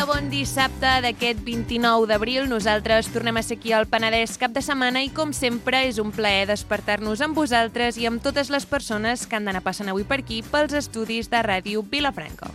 dia, bon dissabte d'aquest 29 d'abril. Nosaltres tornem a ser aquí al Penedès cap de setmana i, com sempre, és un plaer despertar-nos amb vosaltres i amb totes les persones que han d'anar passant avui per aquí pels estudis de ràdio Vilafranca.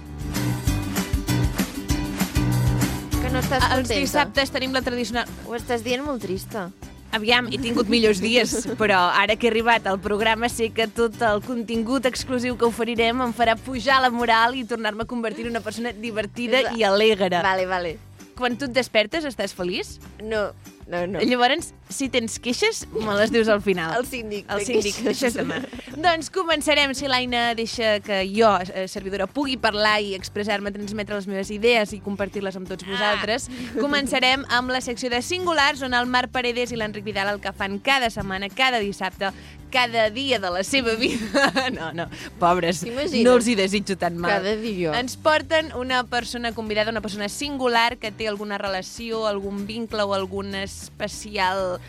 Que no estàs Els contenta. dissabtes tenim la tradicional... Ho estàs dient molt trista. Aviam, he tingut millors dies, però ara que he arribat al programa sé que tot el contingut exclusiu que oferirem em farà pujar la moral i tornar-me a convertir en una persona divertida i alegre. Vale, vale. Quan tu et despertes, estàs feliç? No, no, no. Llavors, si tens queixes, me les dius al final. El síndic. El síndic, queixes. demà. doncs començarem, si l'Aina deixa que jo, eh, servidora, pugui parlar i expressar-me, transmetre les meves idees i compartir-les amb tots vosaltres. Començarem amb la secció de singulars, on el Marc Paredes i l'Enric Vidal el que fan cada setmana, cada dissabte, cada dia de la seva vida. No, no, pobres, no els hi desitjo tan mal. Cada dia. Ens porten una persona convidada, una persona singular que té alguna relació, algun vincle o algun especial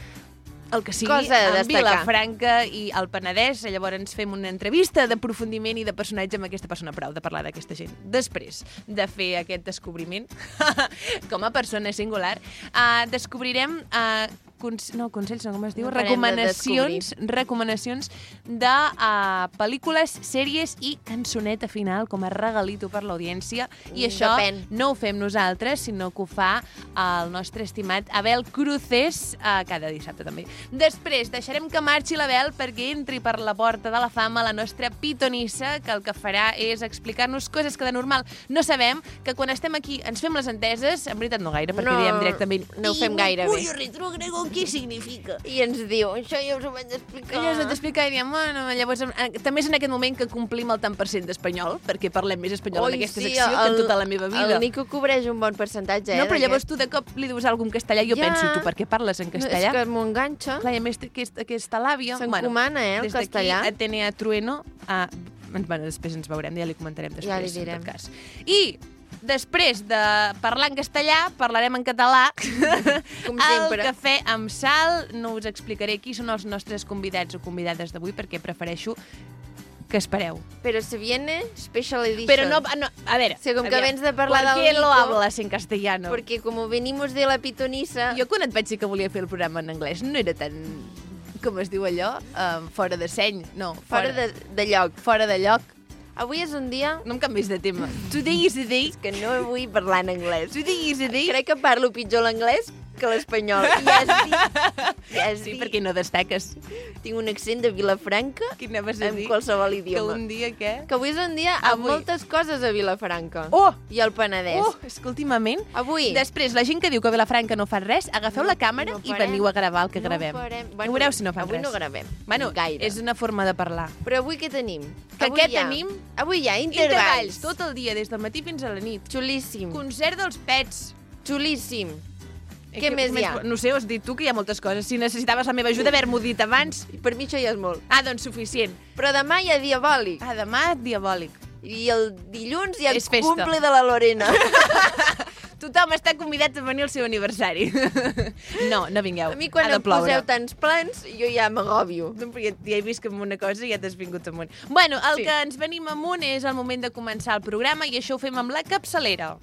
el que sigui, Cosa a amb. Vilafranca i el Penedès. Llavors ens fem una entrevista d'aprofundiment i de personatge amb aquesta persona. Prou de parlar d'aquesta gent. Després de fer aquest descobriment, com a persona singular, uh, descobrirem... Uh, cons no, consells, no, com es diu? No parem de recomanacions, recomanacions de uh, pel·lícules, sèries i cançoneta final com a regalito per l'audiència. I Mm, això depèn. no ho fem nosaltres, sinó que ho fa el nostre estimat Abel Cruces uh, cada dissabte també. Després deixarem que marxi l'Abel perquè entri per la porta de la fama la nostra pitonissa, que el que farà és explicar-nos coses que de normal no sabem, que quan estem aquí ens fem les enteses, en veritat no gaire, perquè No, diem directament no ho fem gaire bé." Què significa? I ens diu, això ja us ho vaig explicar. Ella us ha d'explicar i diem, bueno, llavors eh, també és en aquest moment que complim el tant per cent d'espanyol, perquè parlem més espanyol Oi, en aquesta sí, secció que en el- tota la meva vida. El Nico cobreix un bon percentatge, eh? no, però llavors tu de cop li dius alguna en castellà i jo Ja. penso, tu per què parles en No, castellà? és que m'ho enganxa. Clar, i a més aquesta, aquesta làbia... S'encomana, eh, el des d'aquí, castellà. Atenea Trueno... Ah, bueno, després ens veurem, ja li comentarem després, Ja li en direm. tot cas. I després de parlar en castellà, parlarem en català. Com sempre. cafè amb sal. No us explicaré qui són els nostres convidats o convidades d'avui, perquè prefereixo que espereu. Però se viene special edition. Però no, no a veure... O sigui, com que vens de parlar ¿Por del qué lo Nico? hablas en castellano? Porque como venimos de la pitonisa... Jo quan et vaig dir que volia fer el programa en anglès no era tan, com es diu allò, um, fora de seny, no, Fora de, de lloc. fora de lloc. Avui és un dia No em canvis de tema. Today is a day. que no vull parlar en anglès. Today is a day. Crec que parlo pitjor l'anglès que l'espanyol. Ja has dit. Ja has Sí, dit. perquè no destaques. Tinc un accent de Vilafranca Quin anaves a en dir? qualsevol Que idioma. un dia què? Que avui és un dia amb Avui. moltes coses a Vilafranca. Oh! I al Penedès. Oh, és que últimament... Avui. Després, la gent que diu que Vilafranca no fa res, agafeu No, la càmera no i veniu a gravar el que No gravem. farem. Bueno, veureu si no fan avui res. no gravem. Bueno, Gaire. és una forma de parlar. Però avui què tenim? Que avui què hi ha- tenim? Avui hi ha Intervalls, intervalls. tot el dia, des del matí fins a la nit. Xulíssim. Concert dels pets. Xulíssim. Què més hi ha? No sé, ho has dit tu, que hi ha moltes coses. Si necessitaves la meva ajuda, haver-m'ho dit abans. Per mi això ja és molt. Ah, doncs suficient. Però demà hi ha diabòlic. Ah, demà, diabòlic. I el dilluns hi ha el És festa. cumple de la Lorena. Tothom està convidat a venir al seu aniversari. no, no vingueu. A mi quan em ploure. poseu tants plans, jo ja m'agòbio. No, perquè ja he vist que amb una cosa ja t'has vingut amunt. Bueno, el Sí. que ens venim amunt és el moment de començar el programa i això ho fem amb la capçalera.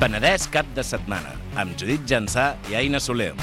Penedès cap de setmana, amb Judit Jansà i Aina Soler.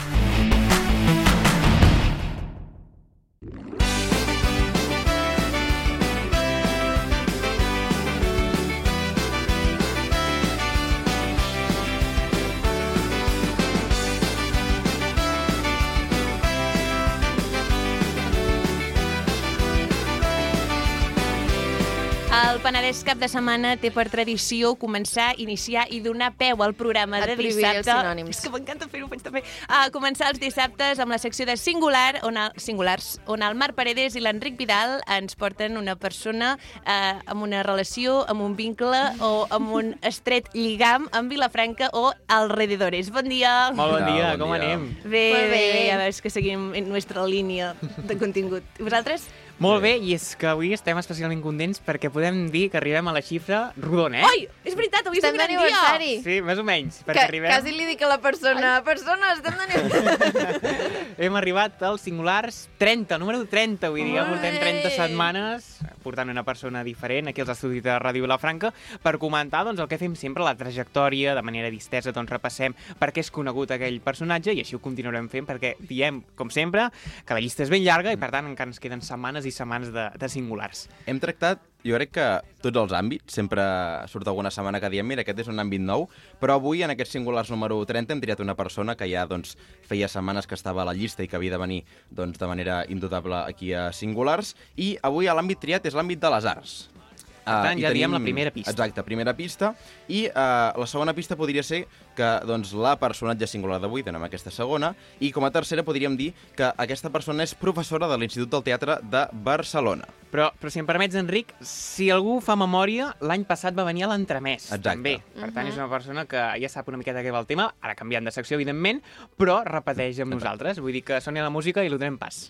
Penedès cap de setmana té per tradició començar, iniciar i donar peu al programa Et de dissabte. És que m'encanta fer-ho, faig també. A començar els dissabtes amb la secció de Singular, on el, Singulars, on el Marc Paredes i l'Enric Vidal ens porten una persona eh, amb una relació, amb un vincle o amb un estret lligam amb Vilafranca o alrededores. Bon dia! Molt bon dia, bon com dia. anem? Bé, Molt bé, bé. ja veus que seguim en nostra línia de contingut. I vosaltres? Molt bé, i és que avui estem especialment contents perquè podem dir que arribem a la xifra rodona, eh? Oi, és veritat, avui és un Estem gran dia. d'aniversari. Sí, més o menys, perquè Que, arribem... quasi li dic a la persona, persona, estem d'aniversari. Hem arribat als singulars 30, número 30, vull dir, portem 30 Ui! setmanes portant una persona diferent aquí als estudis de Ràdio Vilafranca per comentar doncs, el que fem sempre, la trajectòria, de manera distesa, doncs repassem per què és conegut aquell personatge i així ho continuarem fent perquè diem, com sempre, que la llista és ben llarga i per tant encara ens queden setmanes i setmanes de, de singulars. Hem tractat, jo crec que tots els àmbits, sempre surt alguna setmana que diem, mira, aquest és un àmbit nou, però avui, en aquests singulars número 30, hem triat una persona que ja doncs, feia setmanes que estava a la llista i que havia de venir doncs, de manera indubtable aquí a singulars, i avui l'àmbit triat és l'àmbit de les arts. Per tant, ja diem la primera pista. Exacte, primera pista. I uh, la segona pista podria ser que doncs, la personatge singular d'avui, tenem aquesta segona, i com a tercera podríem dir que aquesta persona és professora de l'Institut del Teatre de Barcelona. Però, però si em permets, Enric, si algú fa memòria, l'any passat va venir a l'entremès, Exacte. també. Per tant, és una persona que ja sap una miqueta què va el tema, ara canviant de secció, evidentment, però repeteix amb nosaltres. Vull dir que soni la música i li donem pas.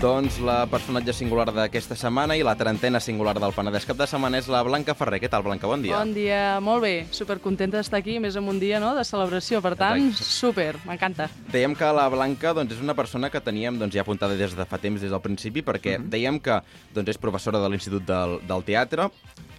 Doncs la personatge singular d'aquesta setmana i la trentena singular del Penedès cap de setmana és la Blanca Ferrer. Què tal, Blanca? Bon dia. Bon dia, molt bé. Supercontenta d'estar aquí, més en un dia no, de celebració. Per tant, Exacte. super, m'encanta. Dèiem que la Blanca doncs, és una persona que teníem doncs, ja apuntada des de fa temps, des del principi, perquè Mhm. dèiem que doncs, és professora de l'Institut del, del Teatre,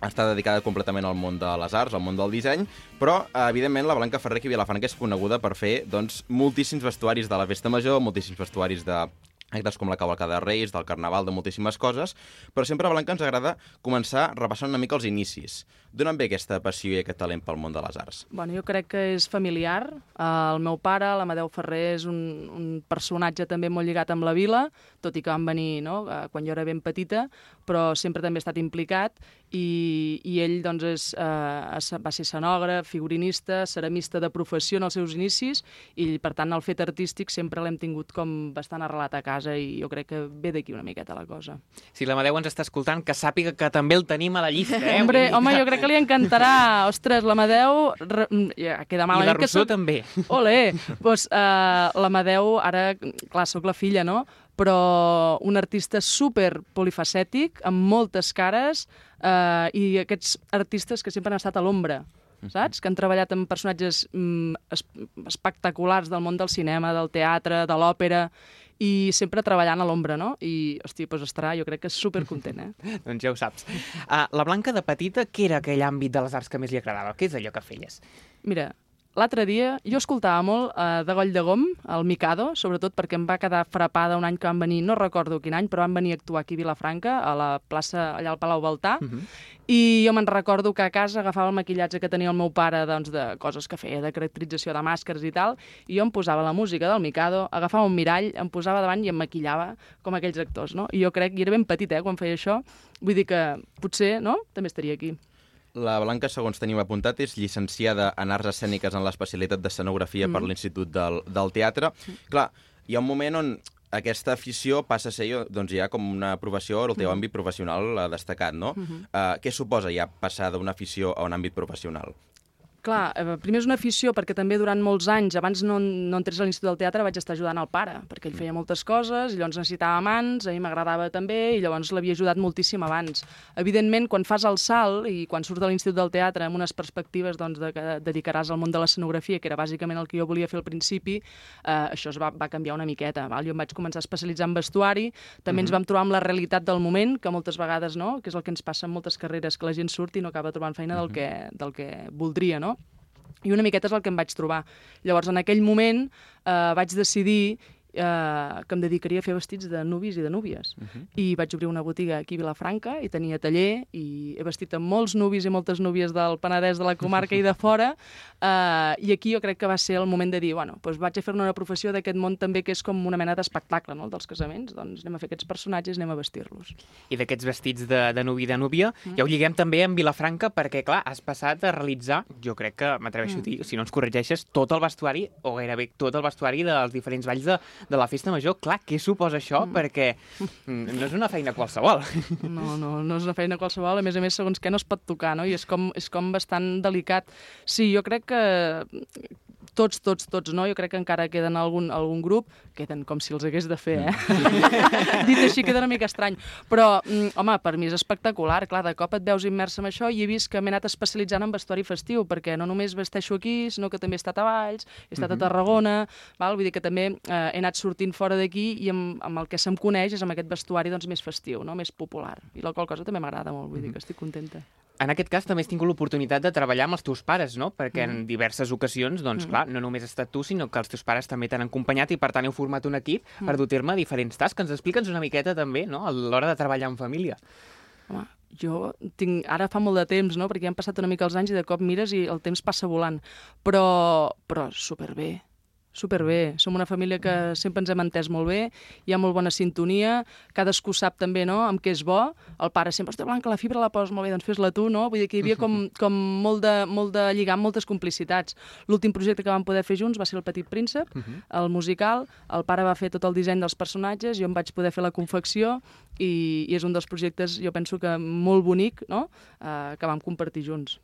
està dedicada completament al món de les arts, al món del disseny, però, eh, evidentment, la Blanca Ferrer aquí a Vilafranca és coneguda per fer doncs, moltíssims vestuaris de la Festa Major, moltíssims vestuaris de actes com la cavalcada de Reis, del Carnaval, de moltíssimes coses, però sempre a Blanca ens agrada començar repassant una mica els inicis. D'on ve aquesta passió i aquest talent pel món de les arts? Bueno, jo crec que és familiar. El meu pare, l'Amadeu Ferrer, és un, un personatge també molt lligat amb la vila, tot i que van venir no, eh, quan jo era ben petita, però sempre també ha estat implicat i, i ell doncs, és, eh, va ser escenògraf, figurinista, ceramista de professió en els seus inicis i, per tant, el fet artístic sempre l'hem tingut com bastant arrelat a casa i jo crec que ve d'aquí una miqueta la cosa. Si l'Amadeu ens està escoltant, que sàpiga que també el tenim a la llista, eh? Hombre, home, jo crec que li encantarà. Ostres, l'Amadeu... re- Ja, queda I malament la que Rousseau soc- també. Ole! Doncs uh, l'Amadeu, ara, clar, sóc la filla, no? Però un artista super polifacètic, amb moltes cares, uh, i aquests artistes que sempre han estat a l'ombra, saps? Que han treballat amb personatges mm, es espectaculars del món del cinema, del teatre, de l'òpera, i sempre treballant a l'ombra, no? I, hosti, doncs estarà, jo crec que és supercontent, eh? doncs ja ho saps. Uh, la Blanca de petita, què era aquell àmbit de les arts que més li agradava? Què és allò que feies? Mira, l'altre dia jo escoltava molt eh, de Goll de Gom, el Mikado, sobretot perquè em va quedar frapada un any que van venir, no recordo quin any, però van venir a actuar aquí a Vilafranca, a la plaça, allà al Palau Baltà, Uh -huh. i jo me'n recordo que a casa agafava el maquillatge que tenia el meu pare doncs, de coses que feia, de caracterització de màscares i tal, i jo em posava la música del Mikado, agafava un mirall, em posava davant i em maquillava com aquells actors, no? I jo crec, i era ben petit, eh, quan feia això, vull dir que potser, no?, també estaria aquí. La Blanca, segons tenim apuntat, és llicenciada en Arts Escèniques en l'especialitat d'escenografia mm. per l'Institut del, del Teatre. Clar, hi ha un moment on aquesta afició passa a ser doncs, ja com una professió, el teu mm. àmbit professional destacat, no? Mm -hmm. uh, què suposa ja passar d'una afició a un àmbit professional? Clar, eh, primer és una afició perquè també durant molts anys, abans no, no entrés a l'Institut del Teatre, vaig estar ajudant al pare, perquè ell feia moltes coses, i llavors necessitava mans, a mi m'agradava també, i llavors l'havia ajudat moltíssim abans. Evidentment, quan fas el salt i quan surts de l'Institut del Teatre amb unes perspectives doncs, de que dedicaràs al món de l'escenografia, que era bàsicament el que jo volia fer al principi, eh, això es va, va canviar una miqueta. Val? Jo em vaig començar a especialitzar en vestuari, també ens vam trobar amb la realitat del moment, que moltes vegades, no?, que és el que ens passa en moltes carreres, que la gent surt i no acaba trobant feina del que, del que voldria, no? I una miqueta és el que em vaig trobar. Llavors, en aquell moment, eh, vaig decidir eh, que em dedicaria a fer vestits de nuvis i de núvies. Uh -huh. I vaig obrir una botiga aquí a Vilafranca i tenia taller i he vestit amb molts nuvis i moltes núvies del Penedès, de la comarca i de fora. Eh, I aquí jo crec que va ser el moment de dir, bueno, doncs vaig a fer-ne una professió d'aquest món també que és com una mena d'espectacle, no?, el dels casaments. Doncs anem a fer aquests personatges, anem a vestir-los. I d'aquests vestits de, de nuvi i de núvia, mm. ja ho lliguem també amb Vilafranca, perquè, clar, has passat a realitzar, jo crec que m'atreveixo mm. a dir, si no ens corregeixes, tot el vestuari, o gairebé tot el vestuari dels diferents balls de, de la festa major. Clar, què suposa això? Mm. Perquè mm, no és una feina qualsevol. No, no, no és una feina qualsevol, a més a més, segons què no es pot tocar, no? I és com, és com bastant delicat. Sí, jo crec que tots, tots, tots, no? Jo crec que encara queden algun, algun grup, queden com si els hagués de fer, eh? Dit així queda una mica estrany. Però, mm, home, per mi és espectacular, clar, de cop et veus immersa en això i he vist que m'he anat especialitzant en vestuari festiu, perquè no només vesteixo aquí, sinó que també he estat a Valls, he estat a Tarragona, val? vull dir que també eh, he anat sortint fora d'aquí i amb, amb el que se'm coneix és amb aquest vestuari doncs, més festiu, no? més popular. I la qual cosa també m'agrada molt, vull dir que estic contenta. En aquest cas també has tingut l'oportunitat de treballar amb els teus pares, no? Perquè Mm. en diverses ocasions, doncs clar, no només has estat tu, sinó que els teus pares també t'han acompanyat i per tant heu format un equip Mm. per terme diferents tasques. Explica'ns una miqueta també, no?, a l'hora de treballar en família. Home, jo tinc... Ara fa molt de temps, no?, perquè ja han passat una mica els anys i de cop mires i el temps passa volant. Però, però superbé, superbé. Som una família que sempre ens hem entès molt bé, hi ha molt bona sintonia, cadascú sap també, no?, amb què és bo. El pare sempre, hòstia, Blanca, la fibra la poses molt bé, doncs fes-la tu, no? Vull dir que hi havia com, com molt, de, molt de lligam, moltes complicitats. L'últim projecte que vam poder fer junts va ser El Petit Príncep, el musical. El pare va fer tot el disseny dels personatges, jo em vaig poder fer la confecció i, i és un dels projectes, jo penso que molt bonic, no?, eh, que vam compartir junts.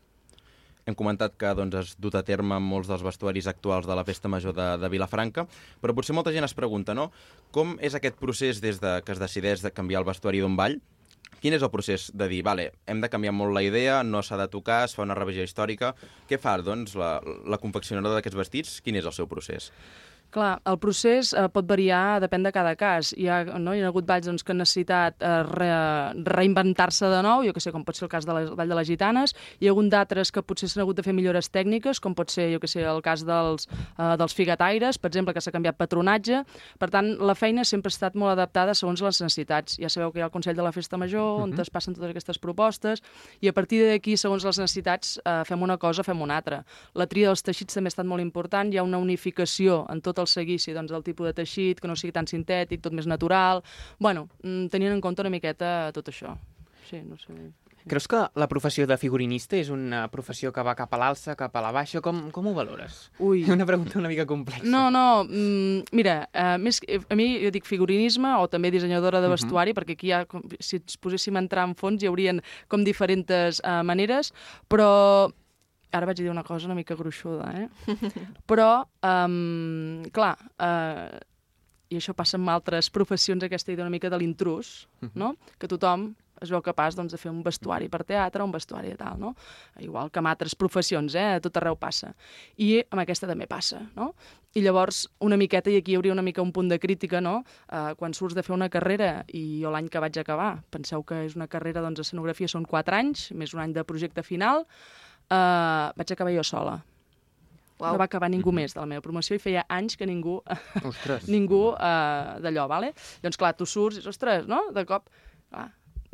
Hem comentat que doncs, has dut a terme molts dels vestuaris actuals de la Festa Major de, de Vilafranca, però potser molta gent es pregunta, no? Com és aquest procés des de que es decideix de canviar el vestuari d'un ball? Quin és el procés de dir, vale, hem de canviar molt la idea, no s'ha de tocar, es fa una revisió històrica... Què fa, doncs, la, la confeccionadora d'aquests vestits? Quin és el seu procés? Clar, el procés eh, pot variar, depèn de cada cas. Hi ha, no, hi ha hagut balls doncs, que han necessitat eh, re, reinventar-se de nou, jo que sé, com pot ser el cas de la Vall de les Gitanes. Hi ha hagut d'altres que potser s'han hagut de fer millores tècniques, com pot ser, jo que sé, el cas dels, eh, dels figataires, per exemple, que s'ha canviat patronatge. Per tant, la feina sempre ha estat molt adaptada segons les necessitats. Ja sabeu que hi ha el Consell de la Festa Major, on es passen totes aquestes propostes, i a partir d'aquí, segons les necessitats, eh, fem una cosa, fem una altra. La tria dels teixits també ha estat molt important, hi ha una unificació en tot el seguici doncs, del tipus de teixit, que no sigui tan sintètic, tot més natural... bueno, mm, tenint en compte una miqueta tot això. Sí, no sé... Creus que la professió de figurinista és una professió que va cap a l'alça, cap a la baixa? Com, com ho valores? Ui. Una pregunta una mica complexa. No, no, mm, mira, uh, més, que- a mi jo dic figurinisme o també dissenyadora de vestuari, perquè aquí ha, com, si ens poséssim a entrar en fons hi haurien com diferents uh, maneres, però ara vaig dir una cosa una mica gruixuda, eh? però, um, clar, uh, i això passa amb altres professions, aquesta idea una mica de l'intrus, no? que tothom es veu capaç doncs, de fer un vestuari per teatre, un vestuari de tal, no? Igual que amb altres professions, eh? A tot arreu passa. I amb aquesta també passa, no? I llavors, una miqueta, i aquí hi hauria una mica un punt de crítica, no? Uh, quan surts de fer una carrera, i jo l'any que vaig acabar, penseu que és una carrera, doncs, escenografia són 4 anys, més un any de projecte final, uh, vaig acabar jo sola. Uau. No va acabar ningú més de la meva promoció i feia anys que ningú Ostres. ningú uh, d'allò, vale? Llavors, clar, tu surts i dius, ostres, no? De cop, clar,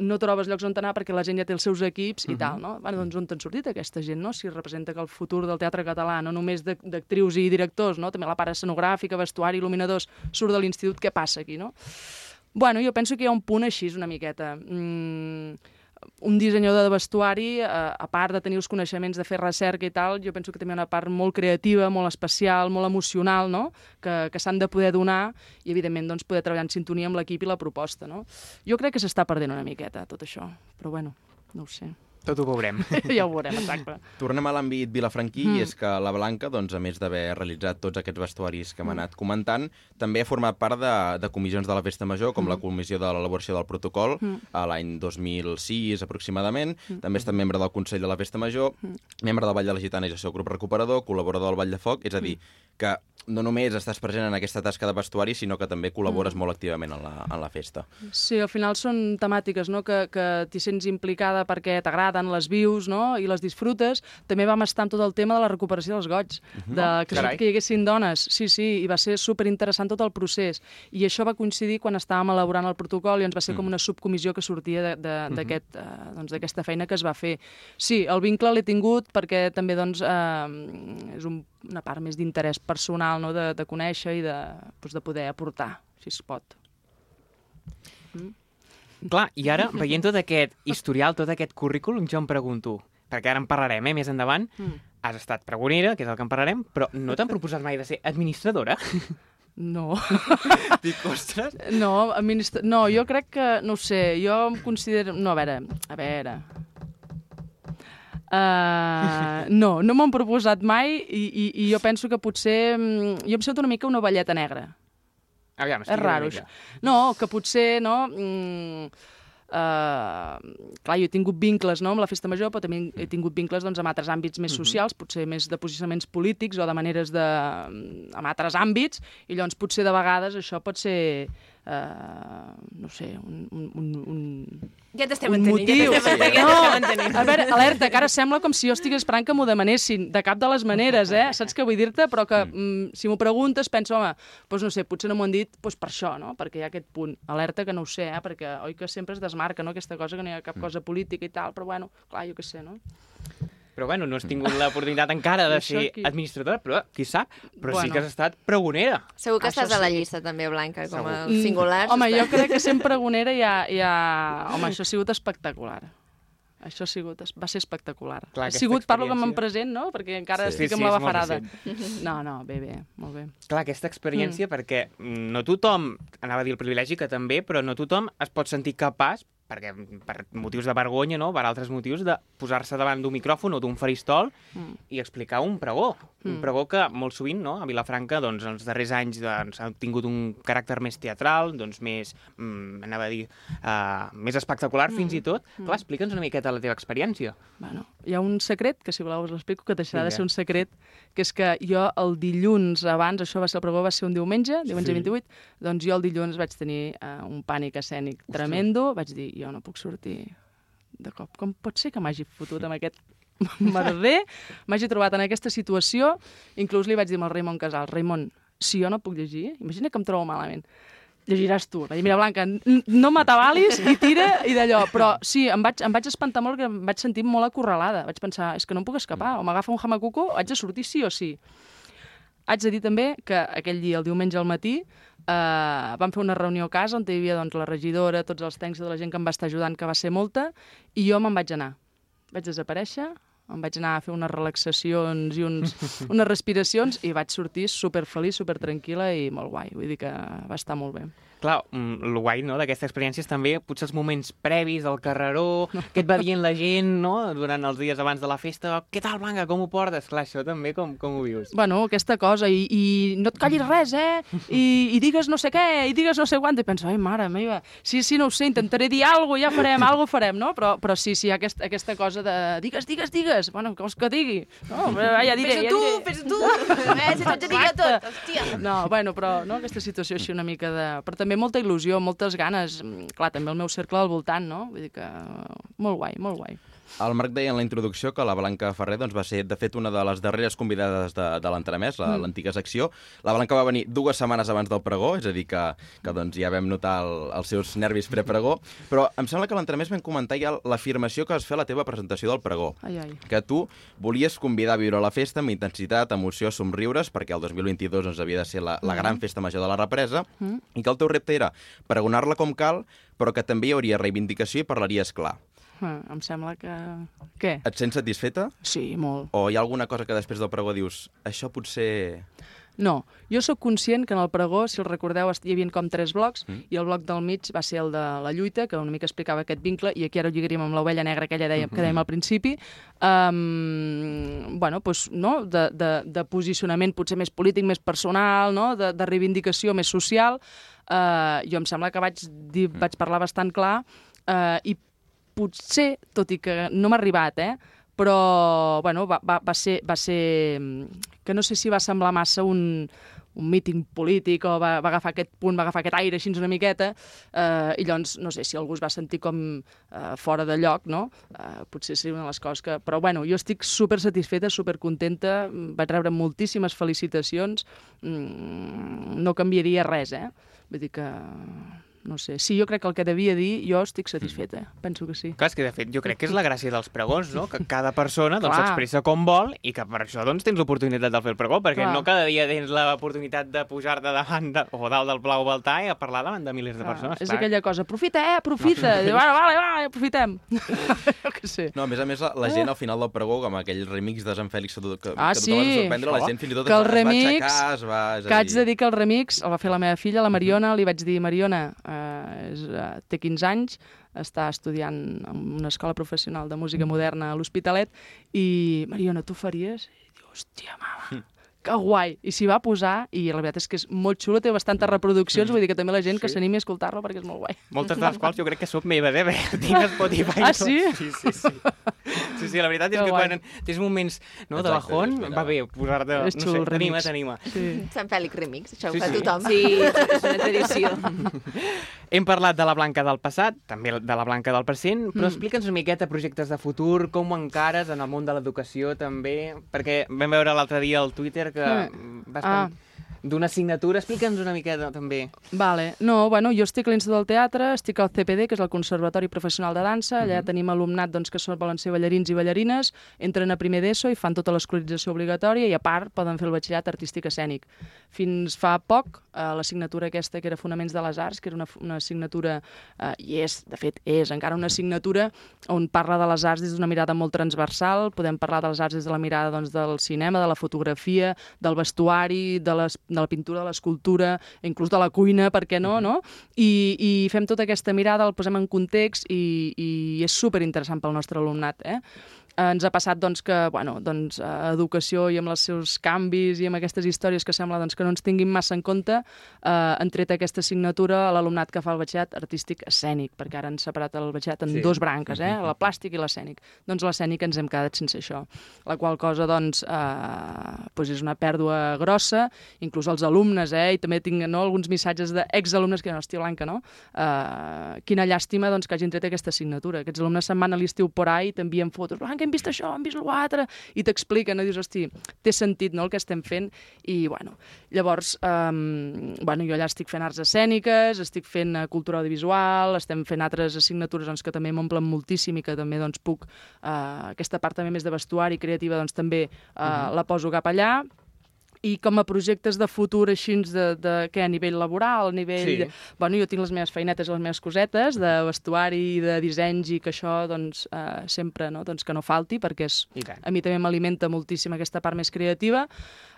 no trobes llocs on anar perquè la gent ja té els seus equips i tal, no? Bueno, doncs on t'han sortit aquesta gent, no? Si representa que el futur del teatre català, no només de- d'actrius i directors, no? També la part escenogràfica, vestuari, il·luminadors, surt de l'institut, què passa aquí, no? Bueno, jo penso que hi ha un punt així, una miqueta. Mm, un dissenyador de vestuari, eh, a part de tenir els coneixements de fer recerca i tal, jo penso que també una part molt creativa, molt especial, molt emocional, no? que, que s'han de poder donar i, evidentment, doncs, poder treballar en sintonia amb l'equip i la proposta. No? Jo crec que s'està perdent una miqueta, tot això, però bueno, no ho sé. Tot ho veurem. ja ho veurem, exacte. Tornem a l'àmbit vilafranquí, Mm. i és que la Blanca, doncs, a més d'haver realitzat tots aquests vestuaris que hem anat comentant, també ha format part de, de comissions de la Festa Major, com la comissió de l'elaboració del protocol, a l'any 2006 aproximadament. També ha estat membre del Consell de la Festa Major, membre del Ball de la Gitana i el seu grup recuperador, col·laborador del Ball de Foc, és a dir, que no només estàs present en aquesta tasca de vestuari, sinó que també col·labores molt activament en la, en la festa. Sí, al final són temàtiques no? que, que t'hi sents implicada perquè t'agraden, les vius no? i les disfrutes. També vam estar amb tot el tema de la recuperació dels goig, de que, Carai. que hi haguessin dones. Sí, sí, i va ser superinteressant tot el procés. I això va coincidir quan estàvem elaborant el protocol i ens va ser com una subcomissió que sortia d'aquest, eh, doncs, d'aquesta feina que es va fer. Sí, el vincle l'he tingut perquè també doncs, eh, és un, una part més d'interès personal, no? de, de conèixer i de, doncs, de poder aportar, si es pot. Clar, i ara, veient tot aquest historial, tot aquest currículum, jo em pregunto, perquè ara en parlarem, eh, més endavant, Mm. has estat pregonera, que és el que en parlarem, però no t'han proposat mai de ser administradora? No. Dic, ostres... No, administra... no, jo crec que, no sé, jo em considero... No, a veure, a veure... Uh, no, no m'ho han proposat mai i, i, i jo penso que potser... mm, Jo em sento una mica una velleta negra. Aviam, És raro, això. No, que potser, no... Mm, uh, clar, jo he tingut vincles no, amb la festa major, però també he tingut vincles doncs, amb altres àmbits més socials, potser més de posicionaments polítics o de maneres de... amb altres àmbits, i llavors potser de vegades això pot ser, uh, no sé, un... un, un, un Ja t'estem un entenent, motiu. ja t'estem entenent, ja t'estem entenent. A veure, alerta, que ara sembla com si jo estigués esperant que m'ho demanessin, de cap de les maneres, eh? Saps què vull dir-te? Però que mm, si m'ho preguntes penso, home, doncs no sé, potser no m'ho han dit doncs per això, no? Perquè hi ha aquest punt. Alerta que no ho sé, eh? Perquè oi que sempre es desmarca, no?, aquesta cosa, que no hi ha cap cosa política i tal, però bueno, clar, jo què sé, no? Però bueno, no has tingut l'oportunitat encara de ser aquí. administradora, però qui sap, però sí Bueno. que has estat pregonera. Segur que Això estàs a la sí. llista també, Blanca, com a Mm, singulars. Home, jo crec que sent pregonera ja, ja... Home, això ha sigut espectacular. Això ha sigut, va ser espectacular. Clar, ha sigut, parlo com en present, no? Perquè encara Sí. estic Sí, amb sí, la bafarada. No, no, bé, bé, molt bé. Clar, aquesta experiència, mm. perquè no tothom, anava a dir el privilegi que també, però no tothom es pot sentir capaç, perquè per motius de vergonya, no?, per altres motius, de posar-se davant d'un micròfon o d'un faristol Mm. i explicar un pregó. Un Mm. pregó que molt sovint, no?, a Vilafranca, doncs, els darrers anys doncs, ha tingut un caràcter més teatral, doncs més, mm, anava a dir, uh, més espectacular Mm. fins i tot. Clar, explica'ns una miqueta la teva experiència. Bueno, hi ha un secret, que si voleu us l'explico, que deixarà de Vinga. ser un secret, que és que jo el dilluns abans, això va ser el pregó, va ser un diumenge, diumenge Sí. 28, doncs jo el dilluns vaig tenir uh, un pànic escènic tremendo, vaig dir, jo no puc sortir de cop. Com pot ser que m'hagi fotut amb aquest merder, m'hagi trobat en aquesta situació, inclús li vaig dir al Raimon Casal, Raimon, si jo no puc llegir, imagina que em trobo malament, llegiràs tu. Vaig dir, mira, Blanca, no m'atabalis i tira i d'allò. Però sí, em vaig, em vaig espantar molt, que em vaig sentir molt acorralada. Vaig pensar, és que no em puc escapar, o m'agafa un hamacuco, o haig de sortir sí o sí. Haig de dir també que aquell dia, el diumenge al matí, eh, vam fer una reunió a casa on hi havia doncs, la regidora, tots els tècnics de la gent que em va estar ajudant, que va ser molta, i jo me'n vaig anar. Vaig desaparèixer, em vaig anar a fer unes relaxacions i uns, unes respiracions i vaig sortir super feliç, super tranquil·la i molt guai. Vull dir que va estar molt bé. Clar, mm, el guai no, d'aquesta experiència és també potser els moments previs al carreró, què et va dient la gent no, durant els dies abans de la festa, què tal, Blanca, com ho portes? Clar, això també com, com ho vius? Bueno, aquesta cosa, i, i no et callis res, eh? I, I digues no sé què, i digues no sé quant, i penso, ai, mare meva, sí, sí, no ho sé, intentaré dir alguna cosa, ja farem, alguna cosa farem, no? Però, però sí, sí, aquest, aquesta cosa de digues, digues, digues, bueno, què vols que digui? No, però, ja diré, Fes-ho ja tu, diré. fes-ho tu. Eh, si ets amiga de tot, hòstia. No, bueno, però no, aquesta situació així una mica de... Però també molta il·lusió, moltes ganes. Mm, Clar, també el meu cercle al voltant, no? Vull dir que molt guai, molt guai. El Marc deia en la introducció que la Blanca Ferrer doncs, va ser, de fet, una de les darreres convidades de, de l'entrenamès, Mm. l'antiga secció. La Blanca va venir dues setmanes abans del pregó, és a dir, que, que doncs, ja vam notar el, els seus nervis prepregó, però em sembla que a l'entrenamès vam comentar ja l'afirmació que vas fer a la teva presentació del pregó Ai, ai. que tu volies convidar a viure la festa amb intensitat, emoció, somriures, perquè el 2022 doncs, havia de ser la, la gran festa major de la represa, Mm. i que el teu repte era pregonar-la com cal, però que també hi hauria reivindicació i parlaries clar. Em sembla que... Què? Et sents satisfeta? Sí, molt. O hi ha alguna cosa que després del pregó dius això potser... No, jo sóc conscient que en el pregó, si el recordeu, hi havia com tres blocs, mm. i el bloc del mig va ser el de la lluita, que una mica explicava aquest vincle, i aquí ara ho lligaríem amb l'ovella negra aquella dèiem, que dèiem al principi, um, bueno, doncs, no? de, de, de posicionament potser més polític, més personal, no? de, de reivindicació més social. Uh, jo em sembla que vaig, dir, vaig parlar bastant clar, uh, i potser, tot i que no m'ha arribat, eh? però bueno, va, va, va, ser, va ser... mm, que no sé si va semblar massa un, un míting polític o va, va agafar aquest punt, va agafar aquest aire així una miqueta, eh, i llavors no sé si algú es va sentir com eh, fora de lloc, no? Eh, potser seria una de les coses que... Però bueno, jo estic super satisfeta, super contenta, mm, vaig rebre moltíssimes felicitacions, mm, no canviaria res, eh? Vull dir que... No sé, sí, jo crec que el que devia dir, jo estic satisfeta, penso que sí. Clar, és que de fet jo crec que és la gràcia dels pregons, no? Que cada persona doncs, s'expressa com vol i que per això doncs, tens l'oportunitat de fer el pregó, perquè Clar. no cada dia tens l'oportunitat de pujar-te davant de, o dalt del Blau Baltà i a parlar davant de milers de Clar, persones. és clar. aquella cosa, aprofita, eh, aprofita. Diu, vale, vale, vale, aprofitem. jo què sé. No, a més a més, la, la gent al final del pregó, amb aquell remix de Sant Fèlix que, que, Ah, que tothom va sí. sorprendre, la gent fins i tot Que el es, va- remix- es va aixecar, es va... És Que haig de dir que el remix el va fer la meva filla, la Mariona, li vaig dir, Mariona, eh, és, eh, té 15 anys, està estudiant en una escola professional de música moderna a l'Hospitalet i, Mariona, tu faries? I diu, hòstia, mama, que guai! I s'hi va posar i la veritat és que és molt xulo, té bastantes reproduccions, vull dir que també la gent que Sí. s'animi a escoltar-lo perquè és molt guai. Moltes de les quals jo crec que són meves, eh? Tinc a Spotify. i Ah, sí? Sí, sí, sí. Sí, sí, la veritat és Que que guai. quan tens moments no, de Exacte, bajón, és veritat. va bé posar-te... És No sé, t'anima, remix. t'anima. Sí. Sant Fèlix Remix, això Sí, ho fa sí. tothom. Sí, és una tradició. Hem parlat de la Blanca del passat, també de la Blanca del present, però Mm. explica'ns una miqueta projectes de futur, com ho encares en el món de l'educació també, perquè vam veure l'altre dia al Twitter que Mm. vas Ah. D'una assignatura. Explica'ns una miqueta també. Vale. No, bueno, jo estic a l'Institut del Teatre, estic al CPD, que és el Conservatori Professional de Dansa, allà tenim alumnat doncs, que són, volen ser ballarins i ballarines, entren a primer d'ESO i fan tota l'escolarització obligatòria i a part poden fer el batxillerat artístic escènic. Fins fa poc, eh, l'assignatura aquesta que era Fonaments de les Arts, que era una, una assignatura, eh, i és, de fet, és encara una assignatura on parla de les arts des d'una mirada molt transversal, podem parlar de les arts des de la mirada doncs, del cinema, de la fotografia, del vestuari, de, les, de la pintura, de l'escultura, inclús de la cuina, per què no, no? I, i fem tota aquesta mirada, el posem en context i, i és super interessant pel nostre alumnat, eh? Ens ha passat doncs, que bueno, doncs, a educació i amb els seus canvis i amb aquestes històries que sembla doncs, que no ens tinguin massa en compte, eh, han tret aquesta assignatura a l'alumnat que fa el batxillerat artístic escènic, perquè ara han separat el batxillerat en Sí. dos branques, eh? la plàstic i l'escènic. Doncs l'escènic ens hem quedat sense això, la qual cosa doncs, eh, doncs és una pèrdua grossa, inclús els alumnes, eh? i també tinc no, alguns missatges d'exalumnes que diuen, hòstia, Blanca, no? Uh, quina llàstima doncs, que hagin tret aquesta assignatura. Aquests alumnes se'n van a l'estiu por ahí i t'envien fotos. Blanca, hem vist això, hem vist l'altre, i t'expliquen, no? dius, hosti, té sentit no, el que estem fent, i bueno, llavors, um, bueno, jo allà estic fent arts escèniques, estic fent uh, cultura audiovisual, estem fent altres assignatures doncs, que també m'omplen moltíssim i que també doncs, puc, uh, aquesta part també més de vestuari creativa, doncs també uh, la poso cap allà, i com a projectes de futur així de, de què, a nivell laboral, a nivell... Sí. Bueno, jo tinc les meves feinetes i les meves cosetes de vestuari i de dissenys i que això doncs, eh, sempre no? doncs que no falti perquè és, a mi també m'alimenta moltíssim aquesta part més creativa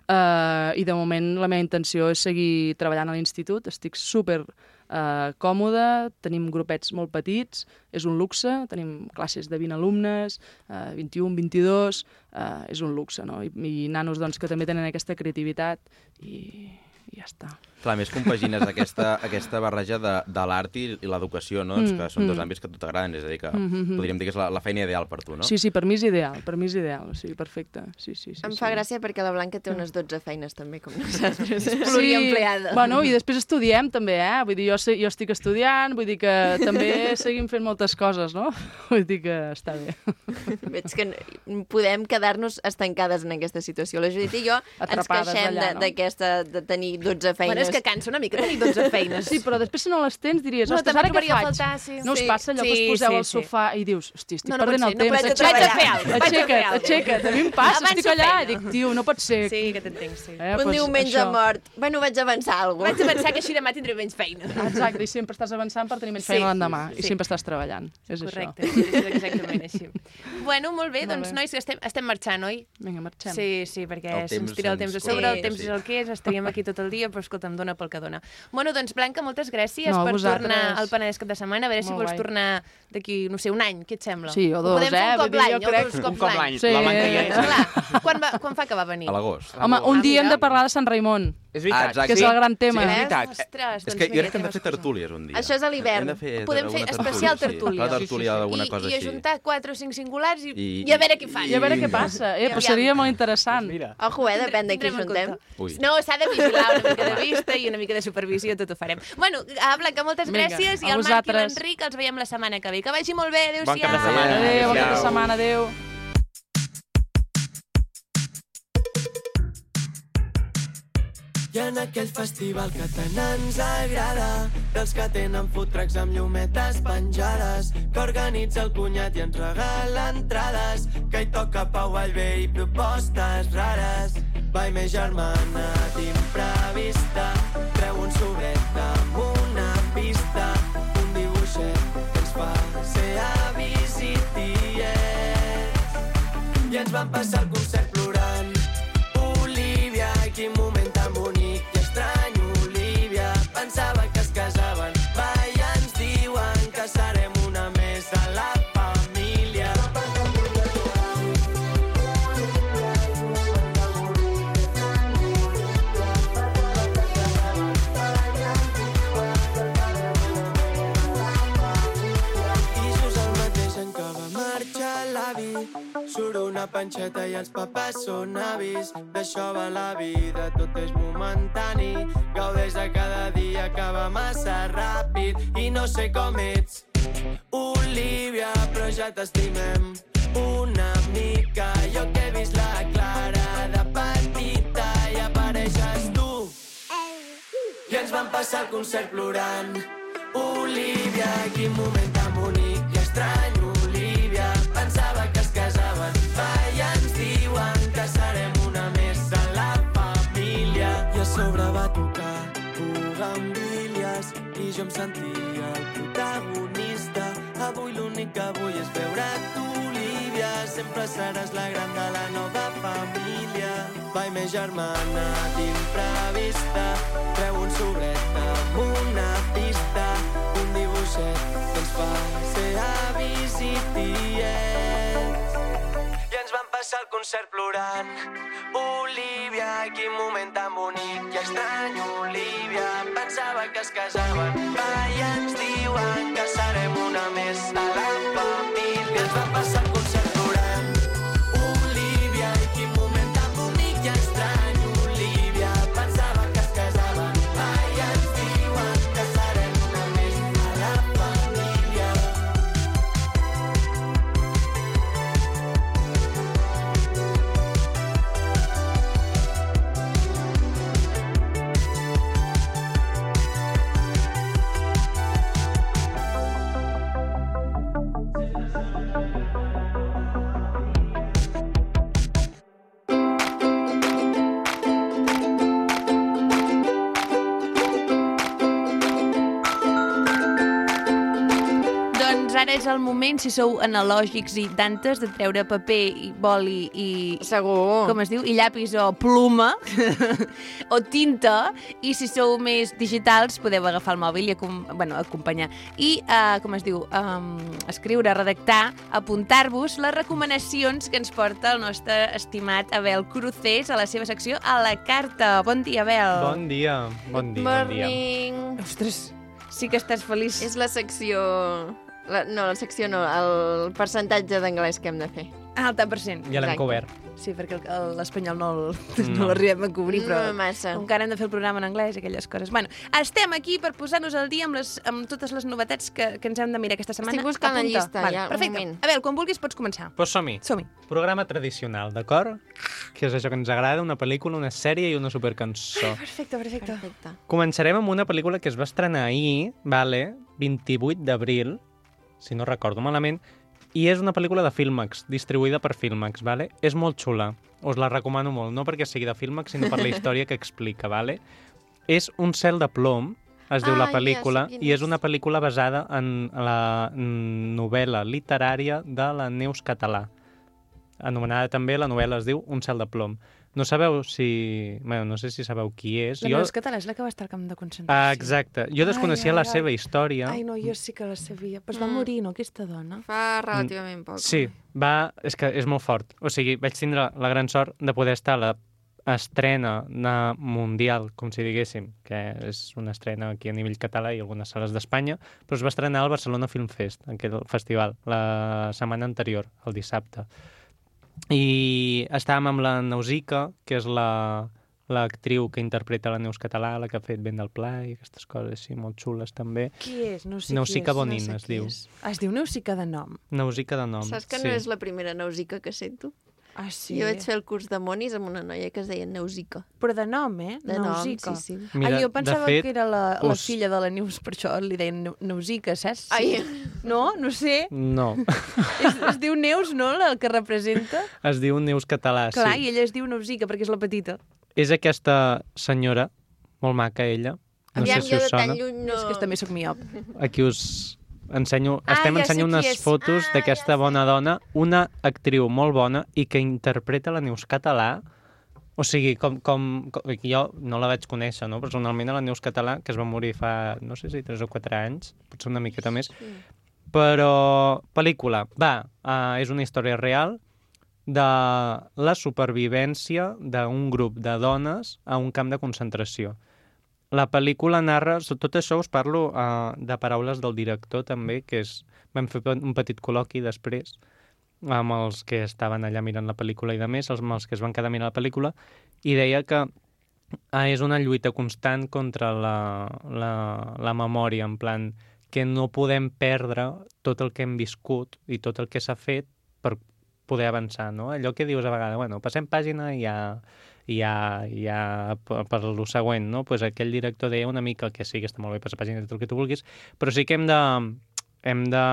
eh, i de moment la meva intenció és seguir treballant a l'institut, estic super eh, còmode, tenim grupets molt petits, és un luxe, tenim classes de 20 alumnes, eh, 21, 22, eh, és un luxe, no? I, i nanos doncs, que també tenen aquesta creativitat i, i ja està. Clar, a més compagines aquesta, aquesta barreja de, de l'art i, i l'educació, no? Doncs Mm, que són dos mm. àmbits que a tu t'agraden, és a dir, que Mm, mm, mm. podríem dir que és la, la feina ideal per tu, no? Sí, sí, per mi és ideal, per mi és ideal, sí, perfecte. Sí, sí, sí, Em sí. fa gràcia perquè la Blanca té unes 12 feines també, com nosaltres. Sí. Pluriempleada. Bueno, i després estudiem també, eh? Vull dir, jo, jo estic estudiant, vull dir que també seguim fent moltes coses, no? Vull dir que està bé. Veig que podem quedar-nos estancades en aquesta situació. La Judit i jo ens Atrapades queixem allà, de- no? de, tenir 12 feines. Bueno, és que cansa una mica tenir 12 feines. Sí, però després si no les tens diries, No, ostres, ara què faig? faltar, sí. No us Sí, passa allò que sí, us poseu sí, al sí. sofà i dius, hosti, estic No, no perdent ser, el no temps, pot ser, aixeca't, vaig a fer alguna cosa, vaig aixeca't, cosa. aixeca't. A mi em passa, Avanço estic allà i dic, tio, no pot ser. Sí, que t'entenc, sí. Eh, Un doncs diumenge això. mort. Bueno, vaig avançar alguna Vaig a pensar que així demà tindré menys feina. Exacte, i sempre estàs avançant per tenir menys Sí, feina l'endemà, sí, i sí. sempre estàs treballant. És Correcte, això. és exactament així. Bueno, molt bé, doncs, nois, estem, estem marxant, oi? Vinga, marxem. Sí, sí, perquè se'ns tira el temps a sobre, el sí, temps sí. és el que és, estaríem aquí tot el dia, però escolta'm, dona pel que dona. Bueno, doncs, Blanca, moltes gràcies No, per vosaltres. tornar al Penedès cap de setmana, a veure si Molt vols guai. tornar d'aquí, no sé, un any, què et sembla? Sí, o Ho dos, podem fer eh? un Vull cop l'any, jo o crec- dos Un cops cop l'any. Sí. La Blanca ja és... Clar, quan, va, quan fa que va venir? A l'agost. Home, un Ah, dia hem de parlar de Sant Raimon, És Ah, veritat. exacte. que és Sí. el gran tema. Sí, és Eh? veritat. Ostres, És doncs que jo crec que hem de fer tertúlies un dia. Això és a l'hivern. Podem fer especial sí. tertúlia. Clar, Sí, tertúlia sí, sí. d'alguna I, cosa I així. ajuntar quatre o cinc singulars i, i, I- a veure què fan. I a veure què passa, eh? Però seria molt interessant. Mira. Ojo, eh, depèn de qui Tindrem en juntem. compte. Ui. No, s'ha de vigilar una mica de vista i una mica de supervisió, tot ho farem. Bueno, a Blanca, moltes Vinga, gràcies i a al Marc i l'Enric els veiem la setmana que ve. Que vagi molt bé, adéu-siau. Bon cap de setmana. Adéu, bon cap de Adéu. setmana, adéu. I en aquell festival que tant ens agrada dels que tenen food trucks amb llumetes penjades que organitza el cunyat i ens regala entrades que hi toca Pau Vallvé i propostes rares. Vai més germana d'imprevista treu un sobret amb una pista un dibuixet que ens fa ser avis i i ens van passar el concert plorant panxeta i els papes són avis. D'això va la vida, tot és momentani. Gaudeix de cada dia, acaba massa ràpid. I no sé com ets, Olivia, però ja t'estimem una mica. Jo que he vist la Clara de petita i apareixes tu. I ens vam passar el concert plorant. Olivia, quin moment tan bonic i estrany, jo em sentia el protagonista. Avui l'únic que vull és veure't, Olivia. Sempre seràs la gran de la nova família. Vai, més germana d'imprevista, treu un sobret amb una pista, un dibuixet que ens fa ser avis i. Passar el concert plorant. Olivia, quin moment tan bonic i estrany, Olivia. Pensava que es casaven, va, i ens diuen que serem una més a la família. Ens vam passar el concert ara és el moment, si sou analògics i tantes, de treure paper i boli i... Segur. Com es diu? I llapis o pluma o tinta. I si sou més digitals, podeu agafar el mòbil i acom bueno, acompanyar. I, uh, com es diu? Um, escriure, redactar, apuntar-vos les recomanacions que ens porta el nostre estimat Abel Crucés a la seva secció a la carta. Bon dia, Abel. Bon dia, bon dia, bon dia. Ostres, sí que estàs feliç. És la secció... La, no, la secció no, el percentatge d'anglès que hem de fer. Alta percent. Ja l'hem cobert. Sí, perquè el- el- l'espanyol no el- no No. l'arribem a cobrir, però No massa. com que ara hem de fer el programa en anglès i aquelles coses. Bueno, estem aquí per posar-nos al dia amb, les, amb totes les novetats que, que ens hem de mirar aquesta setmana. Estic buscant la Apunta. llista, vale, ja, un perfecte. moment. A veure, quan vulguis pots començar. Pues som-hi. Som-hi. Programa tradicional, d'acord? Que és això que ens agrada, una pel·lícula, una sèrie i una supercançó. Perfecte, perfecte. Perfecte. Començarem amb una pel·lícula que es va estrenar ahir, vale? 28 d'abril, si no recordo malament, i és una pel·lícula de Filmax, distribuïda per Filmax, vale? És molt xula, us la recomano molt, no perquè sigui de Filmax, sinó per la història que explica, vale? És Un cel de plom, es diu Ah, la pel·lícula, quin i és una pel·lícula basada en la novel·la literària de la Neus Català. Anomenada també, la novel·la es diu Un cel de plom. No sabeu si... Bueno, no sé si sabeu qui és. La Neus Català és la que va estar al camp de concentració. Ah, exacte. Jo desconeixia Ai, ai, la ai. seva història. Ai, no, jo sí que la sabia. Però es va Mm. morir, no, aquesta dona? Fa relativament poc. Sí, va... És que és molt fort. O sigui, vaig tindre la gran sort de poder estar a la estrena na- mundial, com si diguéssim, que és una estrena aquí a nivell català i algunes sales d'Espanya, però es va estrenar al Barcelona Film Fest, aquell festival, la setmana anterior, el dissabte. I estàvem amb la Nausica, que és la l'actriu que interpreta la Neus Català, la que ha fet Vent del Pla i aquestes coses així molt xules també. Qui és? No sé Nausica qui és. Bonin, no sé es qui diu. És. Es diu Nausica de nom. Nausica de nom. Saps que sí. no és la primera Nausica que sento? Ah, sí? Jo vaig fer el curs de monis amb una noia que es deia Nausica. Però de nom, eh? De nom, Nausica. sí, sí. Mira, Ai, jo pensava de fet, que era la, la us- filla de la Neus, per això li deien Neu- Neusica, saps? Ai, No? No sé. No, Es, es diu Neus, no?, el que representa. es diu Neus Català, Clar, sí. i ella es diu Neusica, perquè és la petita. És aquesta senyora, molt maca ella, no aviam, sé si jo us de tan sona. lluny No. no... És que també sóc miop. Aquí us ensenyo, Ah, estem ja sé ensenyant unes és. fotos Ah, d'aquesta ja sé. bona dona, una actriu molt bona i que interpreta la Neus Català o sigui, com, com, com jo no la vaig conèixer, no? personalment, a la Neus Català, que es va morir fa, no sé si 3 o 4 anys, potser una miqueta més, però pel·lícula, va, uh, és una història real de la supervivència d'un grup de dones a un camp de concentració. La pel·lícula narra, tot això us parlo uh, de paraules del director també, que és, vam fer un petit col·loqui després, amb els que estaven allà mirant la pel·lícula i de més, els, amb els que es van quedar mirant la pel·lícula, i deia que ah, és una lluita constant contra la, la, la memòria, en plan que no podem perdre tot el que hem viscut i tot el que s'ha fet per poder avançar, no? Allò que dius a vegades, bueno, passem pàgina i ja, i ja, ja per, per lo següent, no? Pues aquell director deia una mica que sí, que està molt bé passar pàgina i tot el que tu vulguis, però sí que hem de, hem de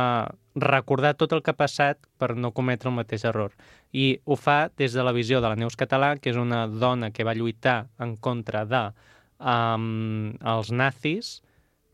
recordar tot el que ha passat per no cometre el mateix error. I ho fa des de la visió de la Neus Català, que és una dona que va lluitar en contra de um, els nazis,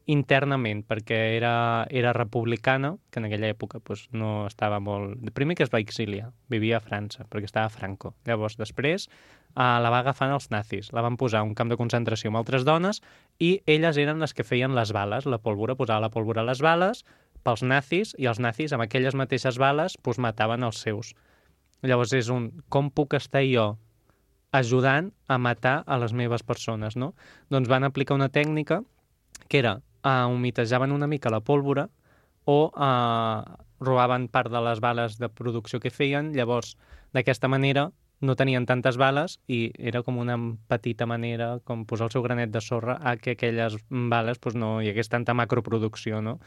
internament, perquè era, era republicana, que en aquella època pues, no estava molt... Primer que es va exiliar, vivia a França, perquè estava Franco. Llavors, després, uh, la va agafant els nazis, la van posar a un camp de concentració amb altres dones i elles eren les que feien les bales, la pólvora, posava la pólvora a les bales pels nazis i els nazis amb aquelles mateixes bales pues, mataven els seus. Llavors és un com puc estar jo ajudant a matar a les meves persones, no? Doncs van aplicar una tècnica que era uh, humitejaven una mica la pólvora o uh, robaven part de les bales de producció que feien, llavors d'aquesta manera no tenien tantes bales i era com una petita manera com posar el seu granet de sorra a que aquelles bales pues, no hi hagués tanta macroproducció, no?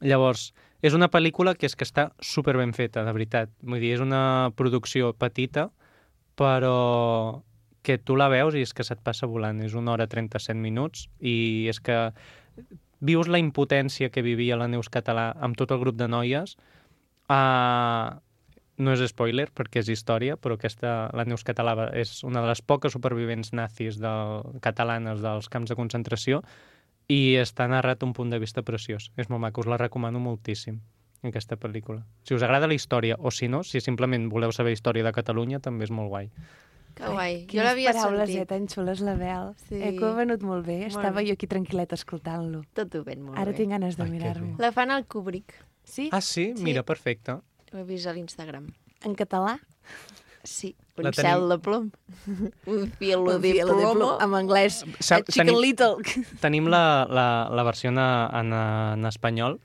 Llavors, és una pel·lícula que és que està super ben feta, de veritat. Vull dir, és una producció petita, però que tu la veus i és que se't passa volant. És una hora 37 minuts i és que vius la impotència que vivia la Neus Català amb tot el grup de noies. Uh, no és spoiler perquè és història, però aquesta, la Neus Català és una de les poques supervivents nazis del, catalanes dels camps de concentració i està narrat un punt de vista preciós. És molt maco, us la recomano moltíssim, aquesta pel·lícula. Si us agrada la història, o si no, si simplement voleu saber història de Catalunya, també és molt guai. Que guai. Jo Quines l'havia paraules, sentit. eh, tan xules, la Bel. Sí. Eh, que ho ha venut molt bé. Molt Estava bé. jo aquí tranquil·leta escoltant-lo. Tot ho ven molt Ara bé. tinc ganes de Ai, mirar-m'ho. La fan al Kubrick. Sí? Ah, sí? Sí. Mira, perfecte. Ho he vist a l'Instagram. En català? Sí. La Un tenim- cel de plom. Un filo Un de de plomo. plomo. En anglès. Sa- A Chicken tenim- Little. Tenim la, la, la versió en, en, en espanyol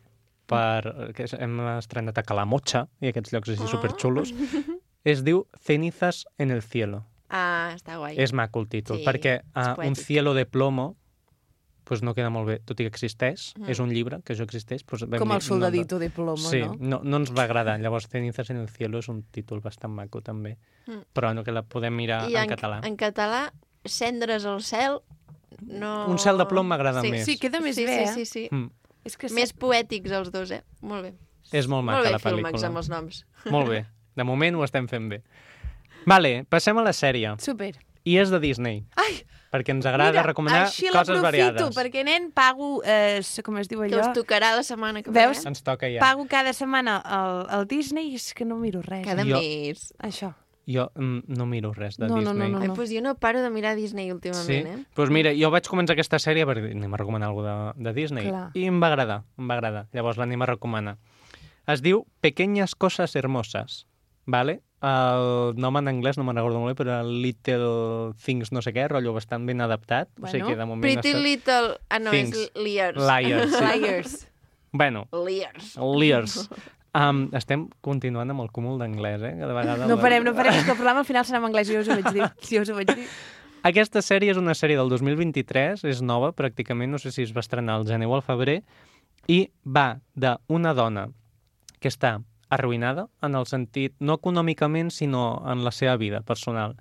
per, que és- hem estrenat a Calamocha i aquests llocs així Oh. superxulos. Es diu Cenizas en el cielo. Ah, està guai. És maco el títol, Sí, perquè uh, un cielo de plomo pues no queda molt bé, tot i que existeix, Mm. és un llibre que això existeix. Pues Com el soldadito de plomo, sí, no? no, no ens va agradar. Llavors, Cenizas en el cielo és un títol bastant maco, també. Mm. Però no, que la podem mirar I en, català. En català, cendres al cel, no... Un cel de plom m'agrada sí. més. Sí, queda més sí, bé, sí, eh? sí, sí. Mm. És que Més poètics els dos, eh? Molt bé. És molt maca Molt bé, la pel·lícula. amb els noms. Molt bé. De moment ho estem fent bé. Vale, passem a la sèrie. Super. I és de Disney. Ai, Perquè ens agrada Mira, recomanar així coses l'aprofito, variades. perquè, nen, pago, eh, com es diu Que allò? us tocarà la setmana que Veus? ve. Ens toca ja. Pago cada setmana el, el Disney i és que no miro res. Cada Jo- mes. Això. Jo mm, no miro res de No, no, Disney. no, no. Ai, doncs jo no paro de mirar Disney Sí? últimament, eh? Doncs pues mira, jo vaig començar aquesta sèrie perquè anem a recomanar alguna de, de Disney. Clar. I em va agradar, em va agradar. Llavors l'anem a recomanar. Es diu Pequeñas cosas hermosas, ¿vale? El nom en anglès no me'n recordo molt bé, però Little Things no sé què, rotllo bastant ben adaptat. o sigui Bueno, que de moment Pretty està... Little... Ah, no, Things. és Lears. Liars, sí. Liars. bueno, Lears. Lears. Um, estem continuant amb el cúmul d'anglès, eh? Cada vegada No parem, no parem, és que el programa al final serà en anglès, jo us ho vaig dir. Jo us ho vaig dir. Aquesta sèrie és una sèrie del 2023, és nova pràcticament, no sé si es va estrenar al gener o al febrer, i va d'una dona que està arruïnada en el sentit, no econòmicament, sinó en la seva vida personal.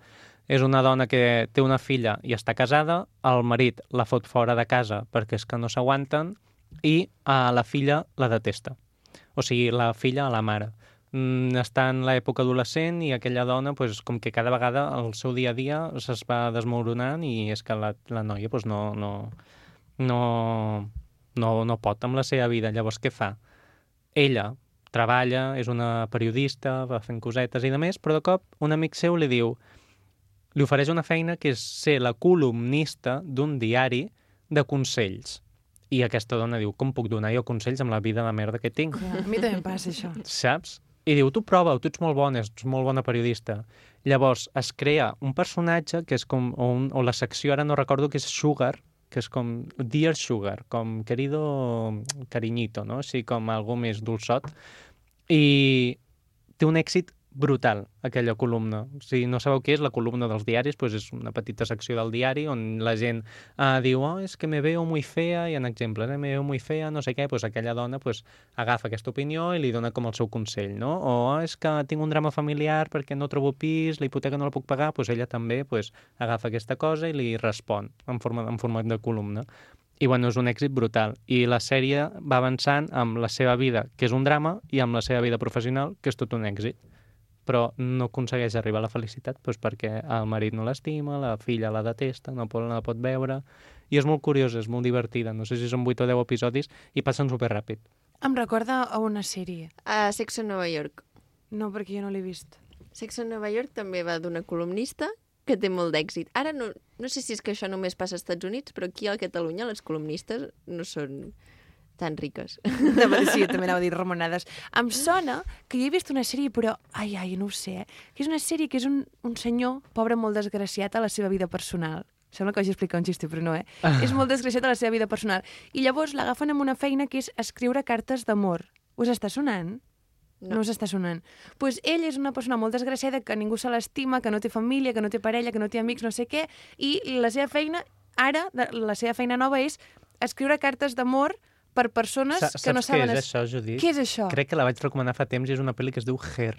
És una dona que té una filla i està casada, el marit la fot fora de casa perquè és que no s'aguanten i a la filla la detesta. O sigui, la filla a la mare. Mm, està en l'època adolescent i aquella dona, pues, com que cada vegada el seu dia a dia se's va desmoronant i és que la, la noia pues, no, no, no, no, no pot amb la seva vida. Llavors, què fa? Ella treballa, és una periodista, va fent cosetes i de més, però de cop un amic seu li diu li ofereix una feina que és ser la columnista d'un diari de consells. I aquesta dona diu, com puc donar jo consells amb la vida de merda que tinc? A mi també em passa això. saps? I diu, tu prova-ho, tu ets molt bona, ets molt bona periodista. Llavors es crea un personatge que és com, o, un, o la secció, ara no recordo, que és Sugar, que és com Dear Sugar, com querido cariñito, no? Així com algú més dolçot. I té un èxit brutal, aquella columna. Si no sabeu què és, la columna dels diaris doncs és una petita secció del diari on la gent eh, diu oh, és que me veo muy fea, i en exemples, eh, me veo muy fea, no sé què, doncs aquella dona doncs, agafa aquesta opinió i li dona com el seu consell, no? O oh, és que tinc un drama familiar perquè no trobo pis, la hipoteca no la puc pagar, doncs ella també doncs, agafa aquesta cosa i li respon en, forma, en format de columna. I bueno, és un èxit brutal. I la sèrie va avançant amb la seva vida, que és un drama, i amb la seva vida professional, que és tot un èxit però no aconsegueix arribar a la felicitat doncs perquè el marit no l'estima, la filla la detesta, no, pot, no la pot veure... I és molt curiosa, és molt divertida. No sé si són 8 o 10 episodis i passen superràpid. Em recorda a una sèrie. A Sexo Nova York. No, perquè jo no l'he vist. Sexo Nova York també va d'una columnista que té molt d'èxit. Ara no, no sé si és que això només passa als Estats Units, però aquí a Catalunya les columnistes no són tan riques. Dir, sí, també anava a dir remonades. Em sona que jo he vist una sèrie, però, ai, ai, no ho sé, eh? que és una sèrie que és un, un senyor pobre molt desgraciat a la seva vida personal. Sembla que vagi a explicar un xiste, però no, eh? és molt desgraciat a la seva vida personal. I llavors l'agafen amb una feina que és escriure cartes d'amor. Us està sonant? No, no us està sonant. Doncs pues ell és una persona molt desgraciada, que ningú se l'estima, que no té família, que no té parella, que no té amics, no sé què, i la seva feina, ara, la seva feina nova és escriure cartes d'amor per persones Sa- que no saps què saben... és es- això, Judit? Què és això? Crec que la vaig recomanar fa temps i és una pel·li que es diu Her,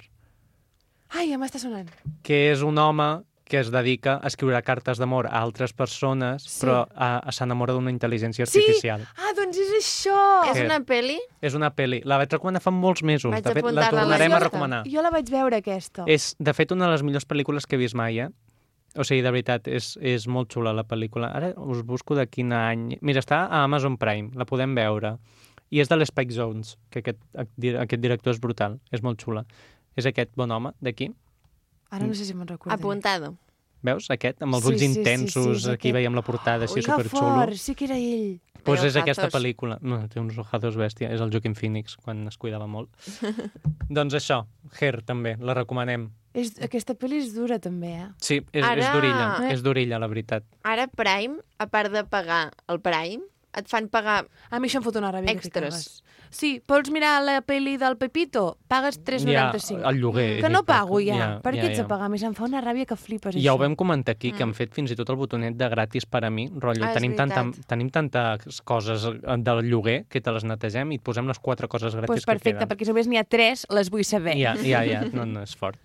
Ai, ja m'està sonant. que és un home que es dedica a escriure cartes d'amor a altres persones, Sí. però a, a s'enamora d'una intel·ligència Sí! artificial. Ah, doncs és això! És Què? una pel·li? És una pel·li. La vaig recomanar fa molts mesos. Vaig de fet, la a la tornarem a recomanar. Jo la vaig veure, aquesta. És, de fet, una de les millors pel·lícules que he vist mai, eh? O sigui, de veritat, és, és molt xula la pel·lícula. Ara us busco de quin any... Mira, està a Amazon Prime, la podem veure. I és de l'Spike Jones, que aquest, aquest director és brutal, és molt xula. És aquest bon home d'aquí. Ara no sé si me'n recordo. Apuntado. Veus, aquest? Amb els Sí, ulls sí, sí, intensos, sí, és aquí aquest. veiem la portada, així que superxulo. fort, sí que era ell. Pues Té és aquesta pel·lícula. No, té uns ojazos bèstia. És el Joaquin Phoenix, quan es cuidava molt. doncs això, Her, també, la recomanem. És, aquesta pel·li és dura, també, eh? Sí, és, és Ara- d'orilla, Eh? és d'orilla, la veritat. Ara Prime, a part de pagar el Prime, et fan pagar... A mi això em fot una ràbia. Extras. cagues. Sí, vols mirar la pel·li del Pepito? Pagues 3,95. Ja, el lloguer. Que no pago ja. ja, per què ja, ets ja. pagar més? Em fa una ràbia que flipes, Ja ho vam comentar aquí, que han fet fins i tot el botonet de gratis per a mi. Rotllo, Ah, tenim, tanta, tenim tantes coses del lloguer que te les netegem i et posem les quatre coses gratis Pues perfecte, que queden. perquè si només n'hi ha tres, les vull saber. Ja, ja, ja, no, no, és fort.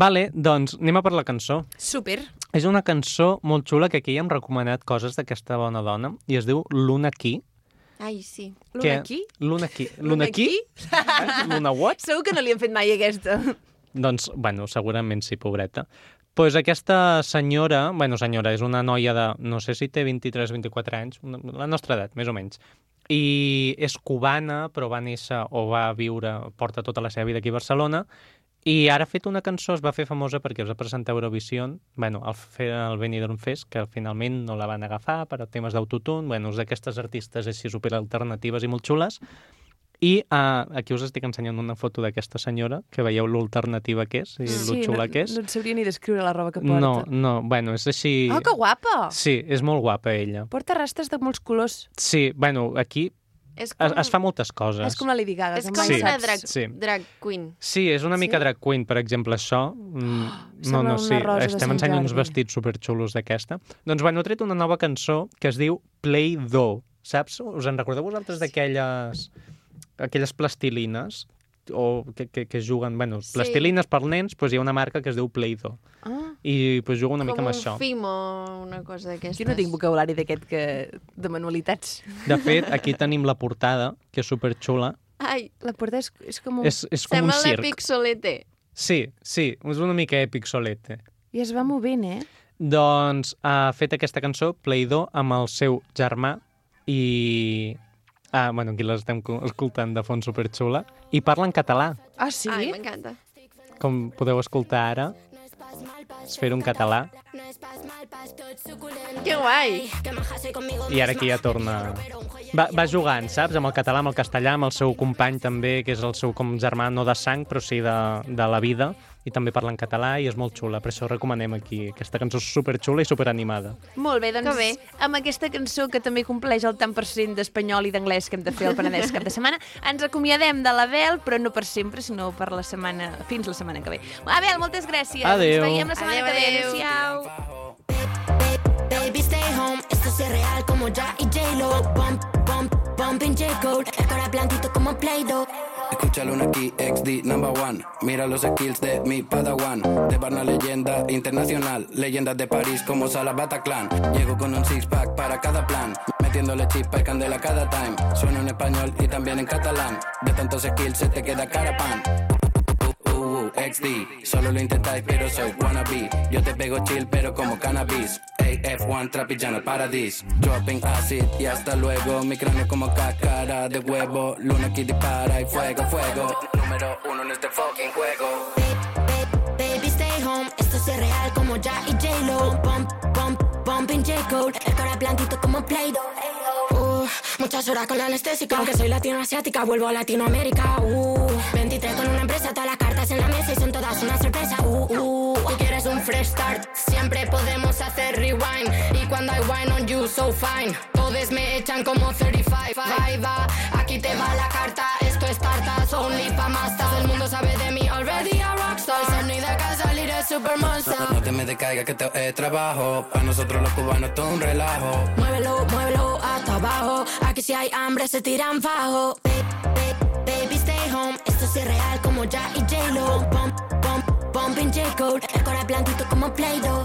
Vale, doncs anem a per la cançó. Super. És una cançó molt xula que aquí ja hem recomanat coses d'aquesta bona dona i es diu Luna Aquí. Ai, sí. Luna que... aquí? Luna Aquí. Luna Aquí? Luna what? Segur que no li han fet mai aquesta. Doncs, bueno, segurament sí, pobreta. pues aquesta senyora, bueno, senyora, és una noia de, no sé si té 23-24 anys, una, la nostra edat, més o menys, i és cubana, però va néixer o va viure, porta tota la seva vida aquí a Barcelona, i ara ha fet una cançó, es va fer famosa perquè es va presentar a Eurovision, bueno, al fer el Benidorm Fest, que finalment no la van agafar per temes d'autotune, bueno, és d'aquestes artistes així superalternatives i molt xules, i uh, aquí us estic ensenyant una foto d'aquesta senyora, que veieu l'alternativa que és, i sí, lo xula no, que és. no et sabria ni descriure la roba que porta. No, no, bueno, és així... Ah, que guapa! Sí, és molt guapa ella. Porta rastres de molts colors. Sí, bueno, aquí És es, es fa moltes coses. És com la Lady Gaga. És com Sí. una drag, Sí. drag queen. Sí, és una mica Sí? drag queen, per exemple, això. Mm, no, no, sí, estem ensenyant uns vestits superxulos d'aquesta. Doncs, bueno, he tret una nova cançó que es diu Play-Doh. Saps? Us en recordeu vosaltres d'aquelles aquelles plastilines o que, que, que juguen, bueno, Sí. plastilines per nens, doncs hi ha una marca que es diu Play-Doh. Ah, I doncs, juga una mica com amb un això. fimo, una cosa d'aquestes. jo no tinc vocabulari d'aquest que... de manualitats. De fet, aquí tenim la portada, que és superxula. Ai, La portada és, és com un... És, és com sembla un circ. Pixolete. Sí, sí, és una mica èpic solete. I es va movent, eh? Doncs ha fet aquesta cançó, Play-Doh, amb el seu germà i... Ah, bueno, aquí l'estem co- escoltant de fons superxula. I parla en català, Ah, sí? Ai, m'encanta. com podeu escoltar ara. Fer un català. Que guai! I ara aquí ja torna... Va, va jugant, saps? Amb el català, amb el castellà, amb el seu company també, que és el seu com germà, no de sang, però sí de, de la vida, i també parla en català i és molt xula, per això recomanem aquí. Aquesta cançó és superxula i superanimada. Molt bé, doncs bé. amb aquesta cançó que també compleix el tant per cent d'espanyol i d'anglès que hem de fer al Penedès cap de setmana, ens acomiadem de l'Abel, però no per sempre, sinó per la setmana, fins la setmana que ve. Abel, moltes gràcies. Adéu. Ens veiem la setmana Adéu, que ve. adéu. Baby, stay home, esto es real como ya y J-Lo. Bump, bump, bumping. El cara blandito como Play-Doh. Escúchalo aquí, XD number one. Mira los skills de mi padawan. De Barna leyenda internacional. Leyendas de París como Sala Bataclan. Llego con un six pack para cada plan. Metiéndole chispa y candela cada time. Sueno en español y también en catalán. De tantos skills se te queda cara pan. XD, solo lo intentáis pero soy wannabe. Yo te pego chill pero como cannabis. AF1 Trapillano Paradis. Dropping acid y hasta luego. Mi cráneo como cáscara de huevo. Luna aquí dispara y fuego, fuego. Número uno en este fucking juego. Baby, stay home, esto es real como ya y J-Lo. Bump, bump, bumping J-Code. El cara blandito como Play-Doh. Muchas horas con la anestésica. Aunque soy latinoasiática, vuelvo a Latinoamérica. Uh, 23 con una empresa, todas las cartas en la mesa y son todas una sorpresa. Uh, uh, tú quieres un fresh start. Siempre podemos hacer rewind. Y cuando I wine on you, so fine. Todos me echan como 35. Vai, va, aquí te va la carta. Esto es tartas, only pa' más. Todo el mundo sabe de mí, already rockstar. Sonido que salir es super monster. No te me decaiga que te es trabajo Para nosotros los cubanos todo un relajo Muévelo, muévelo hasta abajo. Aquí si hay hambre se tiran bajo. Ba- ba- Baby, stay home. Esto es real como ya y J-Lo. Bump, bump, bumping J-Code. El cara blandito como Play-Doh.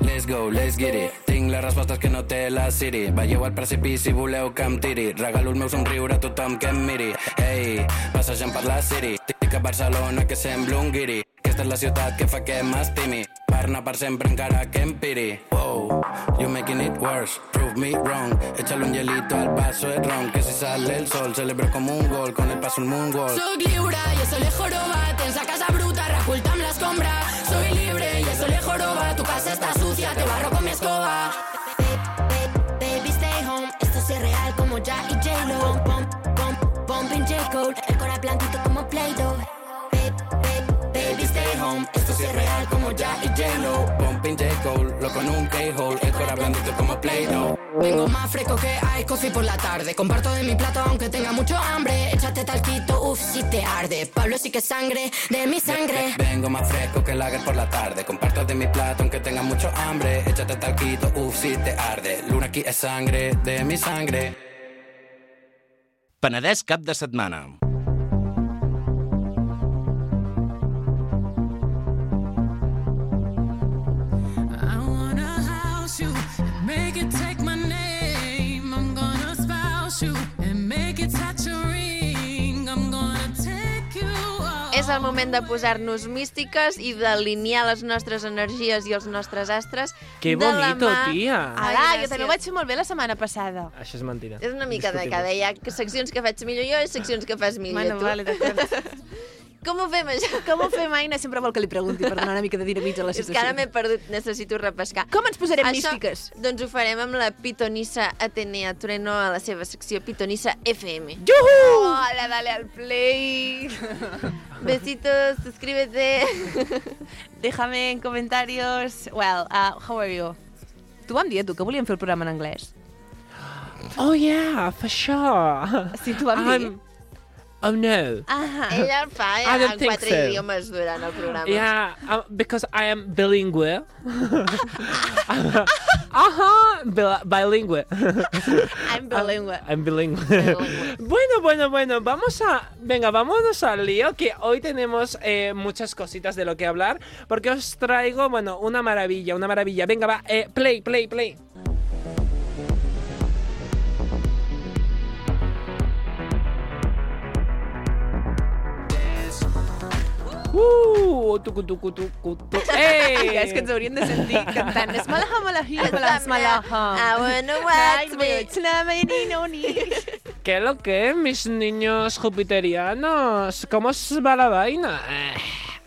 Let's go, let's get it. Tinc les respostes que no té la Siri. Veieu al precipici, voleu que em tiri. Regalo el meu somriure a tothom que em miri. Ei, passejant per la City. Dic a Barcelona que sembla un guiri. Aquesta és la ciutat que fa que m'estimi. Per anar per sempre encara que em piri. Wow, you making it worse. Prove me wrong. Échale un hielito al vaso de ron. Que si sale el sol, celebro como un gol. Con el paso el moonwalk. Soc lliure i això li joroba. Tens la casa bruta, reculta amb l'escombra. Soy libre Bumping J-Cole, loco en un K-hole. El cora blandito como Play-Doh. Vengo más fresco que hay coffee por la tarde. Comparto de mi plato aunque tenga mucho hambre. Échate talquito, uff, si te arde. Pablo sí que es sangre de mi sangre. Vengo más fresco que lager por la tarde. Comparto de mi plato aunque tenga mucho hambre. Échate talquito, uff, si te arde. Luna aquí es sangre de mi sangre. Penedès cap de setmana. És el moment de posar-nos místiques i d'alinear les nostres energies i els nostres astres Que bonito, mà... tia. Ara, gràcies. jo també ho vaig fer molt bé la setmana passada. Això és mentida. És una mica de cada. Hi ha seccions que faig millor jo i seccions que fas millor Bueno, tu. vale, d'acord. Com ho fem, això? Com ho fem, Aina? Sempre vol que li pregunti per donar una mica de dinamit a la És situació. que ara m'he perdut, necessito repescar. Com ens posarem Això, místiques? Doncs ho farem amb la pitonissa Atenea Tureno a la seva secció Pitonissa FM. Juhu! Hola, dale al play. Besitos, suscríbete. Déjame en comentarios. Well, uh, how are you? Tu vam dir, a tu, que volíem fer el programa en anglès. Oh, yeah, for sure. Sí, t'ho vam dir. I'm... Oh, no. Ah. Ella el fa I en don't think quatre so. idiomes durant el programa. Yeah, uh, because I am bilingual. Ajá, bil- bilingual. I'm bilingual. I'm bilingual. bueno, bueno, bueno, vamos a... Venga, vámonos al lío, que hoy tenemos eh, muchas cositas de lo que hablar, porque os traigo, bueno, una maravilla, una maravilla. Venga, va, eh, play, play, play. Uh, tucu, tucu, tucu, tu. ¡Ey! És que ens haurien de sentir cantant Esmalaha, malahi, esmalaha. I wanna watch me. ¿Qué es lo que es, mis niños jupiterianos? ¿Cómo os va la vaina? Eh,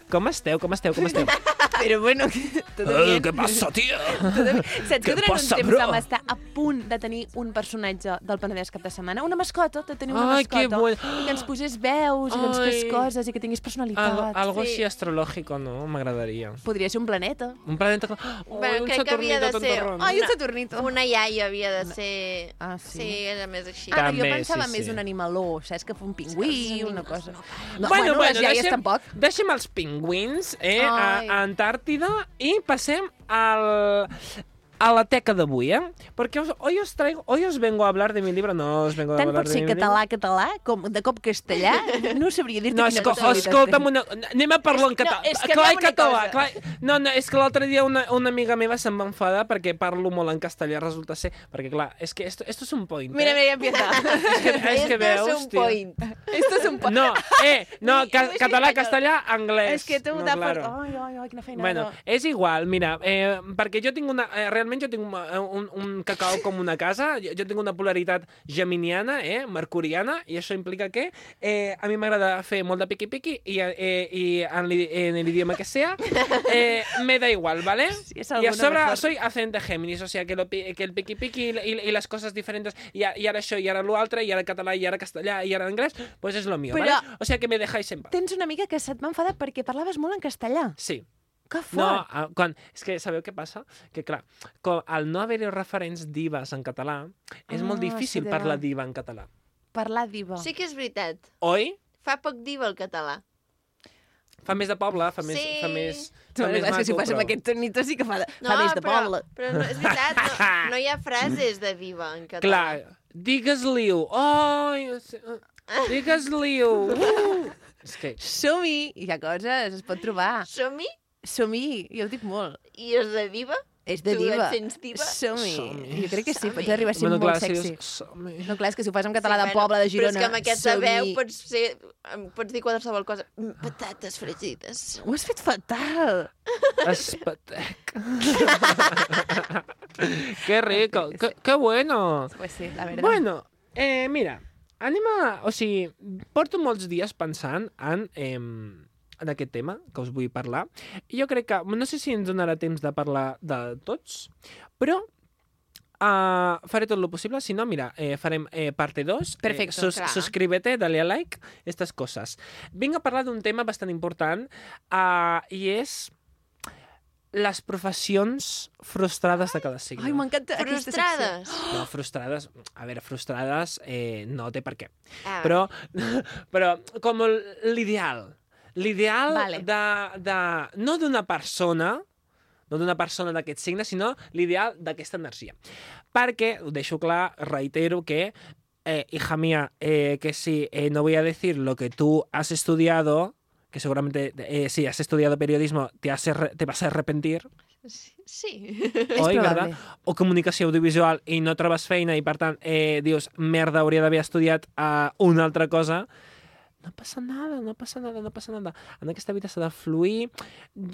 Com esteu, com esteu, com esteu? Però bueno, que- tot bien. què passa, tia? Tot bien. Saps que Què durant passa, un temps bro? vam estar a punt de tenir un personatge del Penedès cap de setmana? Una mascota, de tenir una Ai, que mascota. bueno. I que ens posés veus, i que ens fes Ai. coses, i que tingués personalitat. Algo, algo Sí. així astrològico, no? M'agradaria. Podria ser un planeta. Un planeta... Oh, Bueno, un crec que havia de Saturnito ser tontorrón. Ai, un una, Saturnito. una iaia havia de ser... Ah, sí? Sí, era més així. Ah, jo També, pensava sí, més sí. un animaló, saps? Que fa un pingüí, una cosa. No, bueno, bueno, les iaies deixem, tampoc. deixem els pingüins eh, a, Ai. a Antàrtida i passem al, a la teca d'avui, eh? Perquè os, hoy, os traigo, hoy os vengo a hablar de mi libro, no os vengo a Tant hablar pot de ser mi català, català, com de cop castellà. No sabria dir-te No, quina esco, possibilitat escolta'm una... Anem a parlar en català. no, és que clar, català, cosa. clar. No, no, és que l'altre dia una, una amiga meva se'm va enfadar perquè parlo molt en castellà, resulta ser... Perquè, clar, és que esto, esto es un point, Mira, eh? mira, ja empieza. És que, és que Esto veus, es un point. Esto es un point. No, eh, no, ca català, castellà, anglès. És que tu no, de claro. fort... Ai, ai, ai, quina feina. Bueno, és igual, mira, eh, perquè jo tinc una... Eh, realment jo tinc un, un, un cacau com una casa, jo, jo tinc una polaritat geminiana, eh, mercuriana, i això implica que eh, a mi m'agrada fer molt de piqui-piqui i, eh, i en, en l'idioma que sea, eh, me da igual, ¿vale? Es y a sobre mejor. soy ascendente Géminis, o sea, que, lo, que el piqui-piqui i, i, i les coses diferents, i, a- i ara això, i ara l'altre, i ara català, i ara castellà, i ara anglès, pues és lo mío, Però- ¿vale? O sea, que me dejáis en paz. Tens una amiga que se't va enfadar perquè parlaves molt en castellà. Sí. Que fort. No, ah, quan, és que sabeu què passa? Que clar, com, al no haver-hi referents divas en català, és molt Ah, difícil sí, parlar diva en català. Parlar diva. Sí que és veritat. Oi? Fa poc diva el català. Fa més de poble, fa més... Sí. Fa més, No, fa més és que si ho maco, fas amb però- aquest tonito sí que fa, de, No, fa més de però, poble. però no, és veritat, no, no hi ha frases de diva en català. Clar, digues-li-ho. Oh, digues-li-ho. Uh. És que... Som-hi! Hi ha coses, es pot trobar. Som-hi? Som-hi, jo ho dic molt. I és de diva? És de Tu diva. et sents diva? Som-hi. Som-hi. Jo crec que sí, pots arribar a ser Bueno, molt clar, si sexy. dius, som-hi. No, clar, és que si ho fas en català de bueno, poble, de Girona... Però és que amb aquesta veu pots, ser, pots dir qualsevol cosa. Mm, Patates fregides. Ho has fet fatal. Espatec. Qué rico, qué, qué bueno. Pues sí, la verdad. Bueno, eh, mira, anem a... O sigui, porto molts dies pensant en, eh, en aquest tema que us vull parlar. I jo crec que... No sé si ens donarà temps de parlar de tots, però Uh, faré tot lo possible, si no, mira, eh, farem eh, parte 2. Perfecto, eh, sus clar. suscríbete, dale a like, estas cosas. Vinc a parlar d'un tema bastant important uh, i és les professions frustrades de cada signe. Ai, m'encanta aquesta secció. Frustrades. No, frustrades... A veure, frustrades eh, no té per què. Ah, Però, però com el- l'ideal. L'ideal Vale. de, de... No d'una persona, no d'una persona d'aquest signe, sinó l'ideal d'aquesta energia. Perquè, ho deixo clar, reitero que, eh, hija mía, eh, que si eh, no voy a decir lo que tú has estudiado, que seguramente eh, si has estudiado periodismo te, has te vas a arrepentir, Sí. sí. És Oi, probable. verdad? O comunicació audiovisual i no trobes feina i, per tant, eh, dius, merda, hauria d'haver estudiat uh, una altra cosa, no passa nada, no passa nada, no passa nada. En aquesta vida s'ha de fluir.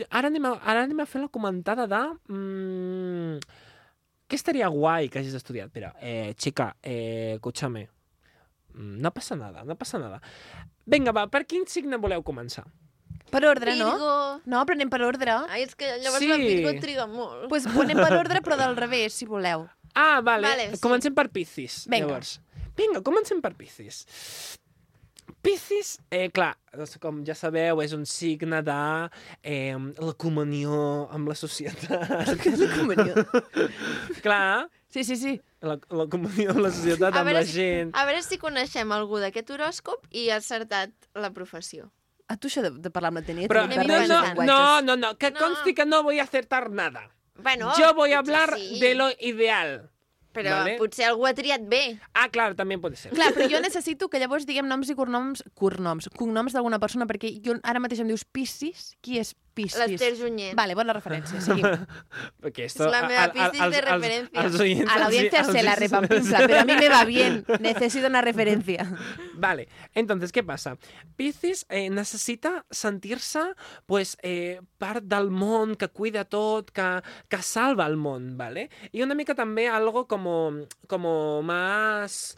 Ara anem, a, ara anem a fer la comentada de... Mm, què estaria guai que hagis estudiat? Però, eh, chica, eh, escúchame, mm, no passa nada, no passa nada. Vinga, va, per quin signe voleu començar? Per ordre, no? Virgo. No, però anem per ordre. Ai, és que llavors Sí. la Virgo triga molt. Pues anem per ordre, però del revés, si voleu. Ah, vale. Vale, sí. Comencem per Piscis, Vinga. llavors. Vinga, comencem per Piscis. Piscis, eh, clar, doncs, com ja sabeu, és un signe de eh, la comunió amb la societat. Què és la comunió? clar, Sí, sí, sí. la, la comunió amb la societat, A amb veure la si- gent. A veure si coneixem algú d'aquest horòscop i ha acertat la professió. A tu això de, de parlar amb la Tenia... Però no, no, no, no, no, que No. consti que no voy a acertar nada. Bueno, Yo voy a hablar sí, de lo ideal. Però vale? potser algú ha triat bé. Ah, clar, també pot ser. Clar, però jo necessito que llavors diguem noms i cognoms, cognoms, cognoms d'alguna persona, perquè jo ara mateix em dius Piscis. Qui és Piscis? L'Ester Junyent. Vale, bona referència, seguim. Perquè esto, la meva Piscis als- de als- referència. als oients A la audiencia els- se la repampinfla, pero a mí me va bien. Necesito una referencia. Vale, entonces, ¿qué pasa? Piscis eh, necessita sentir-se pues, eh, part del món, que cuida tot, que, que salva el món, ¿vale? Y una mica també algo como, como más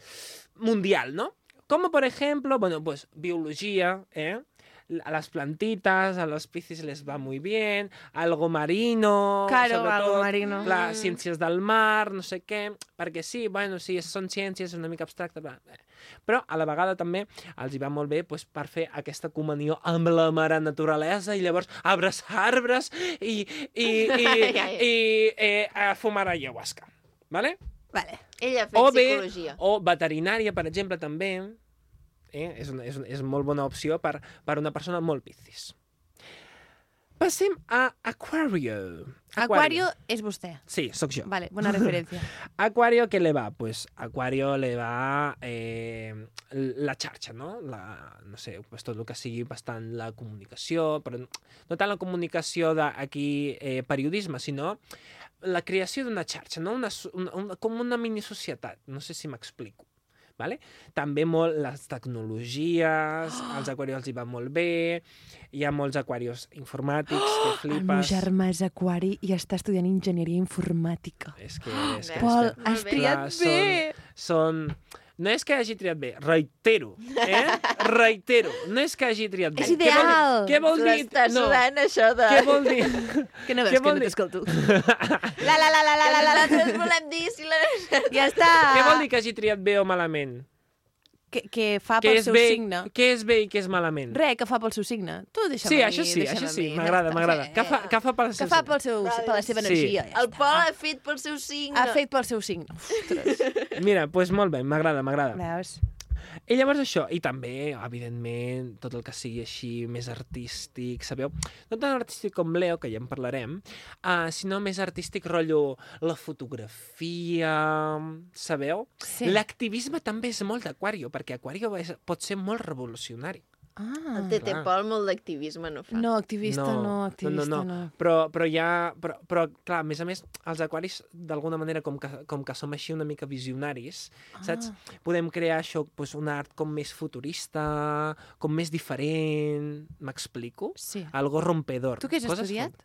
mundial, ¿no? Como, por ejemplo, bueno, pues biología, ¿eh? A las plantitas, a los piscis les va muy bien, algo marino, Claro, sobretot, algo marino. Clar, Mm. ciències del mar, no sé què, perquè sí, bueno, sí, són ciències, és una mica abstracte, bla, bla. però a la vegada també els hi va molt bé doncs, per fer aquesta comunió amb la mare naturalesa i llavors abraçar arbres i, i, i, Ai, ai. i eh, a fumar ayahuasca. Vale? Vale. Ella ha fet O bé, psicologia. o veterinària, per exemple, també. Eh? És, una, és, una, és molt bona opció per, per una persona molt piscis. Passem a Aquario. Aquario és vostè. Sí, sóc jo. Vale, bona referència. Acuario, què le va? Pues Acuario le va eh, la xarxa, no? La, no sé, pues tot el que sigui bastant la comunicació, però no tant la comunicació d'aquí eh, periodisme, sinó la creació d'una xarxa, no? Una, una, una, com una mini societat. No sé si m'explico. Vale? També molt les tecnologies, als aquarios els hi va molt bé, hi ha molts aquarios informàtics que El meu flipes. germà és aquari i està estudiant enginyeria informàtica. És que, és que, Pol, has triat bé! Són, són... No és que hagi triat bé, reitero, eh? Reitero, no és que hagi triat bé. És ideal! Què vol dir? L'està sudant, això de... Què vol dir? Que no veus Què que vol no t'escolto? La, la, la, la, la, la, la, la. Nosaltres volem dir si la... Ja està. Què vol dir que hagi triat bé o malament? Que, que fa pel seu bé, signe. què és bé i què és malament? Re, que fa pel seu signe. Tu deixa'm Sí, a això mi, sí, això sí, m'agrada, m'agrada. Sí. Que fa, que fa pel Que seu fa signe. pel seu, per la seva Sí. energia. Ja El. Pol ha fet pel seu signe. Ha fet pel seu signe. Ostres. Mira, doncs pues molt bé, m'agrada, m'agrada. Veus? I llavors això, i també, evidentment, tot el que sigui així més artístic, sabeu? No tan artístic com Leo, que ja en parlarem, uh, sinó més artístic rotllo la fotografia, sabeu? Sí. L'activisme també és molt d'Aquario, perquè Aquario és, pot ser molt revolucionari. Ah. El TT clar. Pol molt d'activisme no fa. No, activista no, no, activista no, no. Però, però ja... Però, però, clar, a més a més, els aquaris, d'alguna manera, com que, com que som així una mica visionaris, Ah. saps? Podem crear això, pues, un art com més futurista, com més diferent... M'explico? Sí. Algo rompedor. Tu què has Coses estudiat? Com...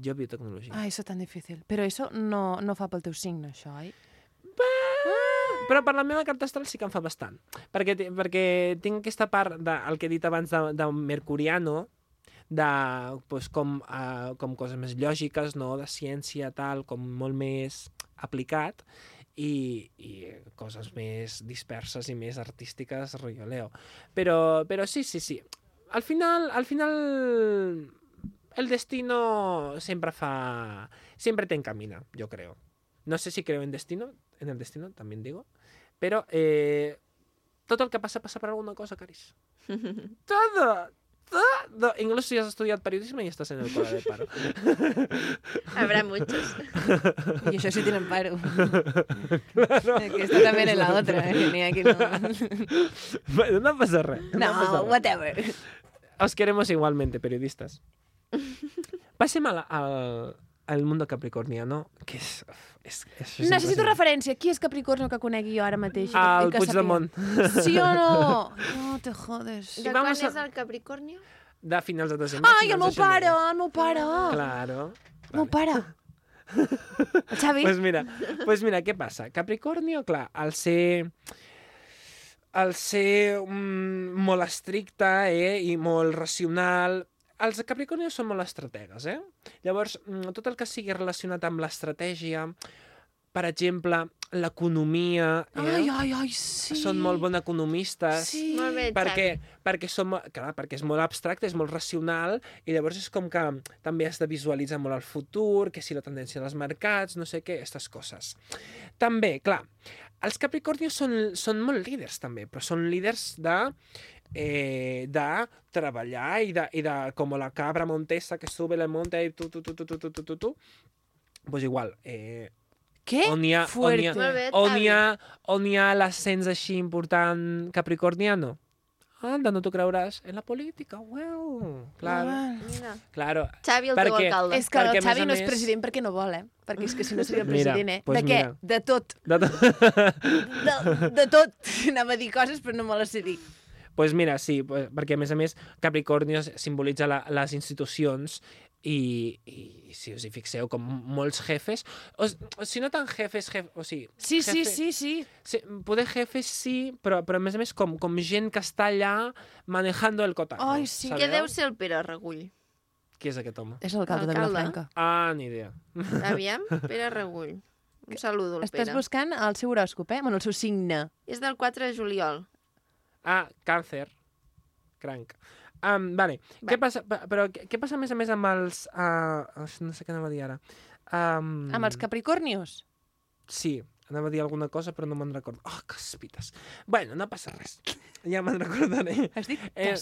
Jo biotecnologia. Ah, això tan difícil. Però això no, no fa pel teu signe, això, oi? Però per la meva carta astral sí que em fa bastant. Perquè, perquè tinc aquesta part del que he dit abans de, de Mercuriano, de pues, com, uh, com coses més lògiques, no? de ciència, tal, com molt més aplicat, i, i coses més disperses i més artístiques, rotllo Leo. Però, però sí, sí, sí. Al final, al final el destino sempre fa... Siempre te encamina, yo creo. No sé si creo en destino, en el destino, también digo. Pero, eh, todo el que pasa, pasa por alguna cosa, Caris. todo, no, incluso si has estudiado periodismo y estás en el paro. Habrá muchos. Y eso sí tienen paro. Que esto también es la otra. ¿eh? No... pasa re, No, whatever. Os queremos igualmente, periodistas. Pasemos a, al, mundo capricorniano, que és... és, és, és Necessito referència. Qui és Capricornio que conegui jo ara mateix? i que Puigdemont. Sí o no? No te jodes. De vamos quan a- és el Capricornio? De finals de desembre. Ai, el meu pare, el meu pare. Claro. El meu pare. El Xavi? pues mira, pues mira, què passa? Capricornio, clar, al ser al ser mm, molt estricte eh, i molt racional, els Capricornios són molt estrategues, eh? Llavors, mm, tot el que sigui relacionat amb l'estratègia, per exemple, l'economia... Eh? Ai, ai, ai, sí. Són molt bons economistes. Sí. Molt bé, perquè, perquè, som, clar, perquè és molt abstracte, és molt racional, i llavors és com que també has de visualitzar molt el futur, que si la tendència dels mercats, no sé què, aquestes coses. També, clar, els Capricornios són, són molt líders també, però són líders de eh, da treballar i de, i de com la cabra montesa que sube el monte i tu, tu, tu, tu, tu, tu, tu, tu. tu. Pues igual, eh, què? On hi ha, On hi ha, on hi ha, on hi ha l'ascens així important capricorniano? Anda, no t'ho creuràs. En la política, uau. Clar. Mira. Claro. Xavi, el perquè, teu alcalde. És que el Xavi no és president perquè no vol, eh? Perquè és que si no seria president, eh? Doncs pues de mira. De tot. De, to... de, de tot. Anava a dir coses, però no me les sé dir pues mira, sí, pues, perquè a més a més Capricornio simbolitza la, les institucions i, i si us hi fixeu, com molts jefes, o, o si no tan jefes, jef, o sigui... Sí, sí, jefe- sí, sí. Sí, poder jefes sí, però, però a més a més com, com gent que està allà manejando el cotarro. Ai, sí. Què deu ser el Pere Regull? Qui és aquest home? És l'alcalde de. Vilafranca. Ah, ni idea. Aviam, Pere Regull. Un saludo al Estàs Pere. buscant el seu horòscop, eh? Bueno, el seu signe. És del 4 de juliol. Ah, càncer. Cranc. Um, vale. Què passa, pe- però què, què passa a més a més amb els... Uh, no sé què anava a dir ara. Um, Amb els capricornios. Sí, anava a dir alguna cosa, però no me'n recordo. Oh, caspites. Bueno, no passa res. Ja me'n recordaré. Has dit Eh?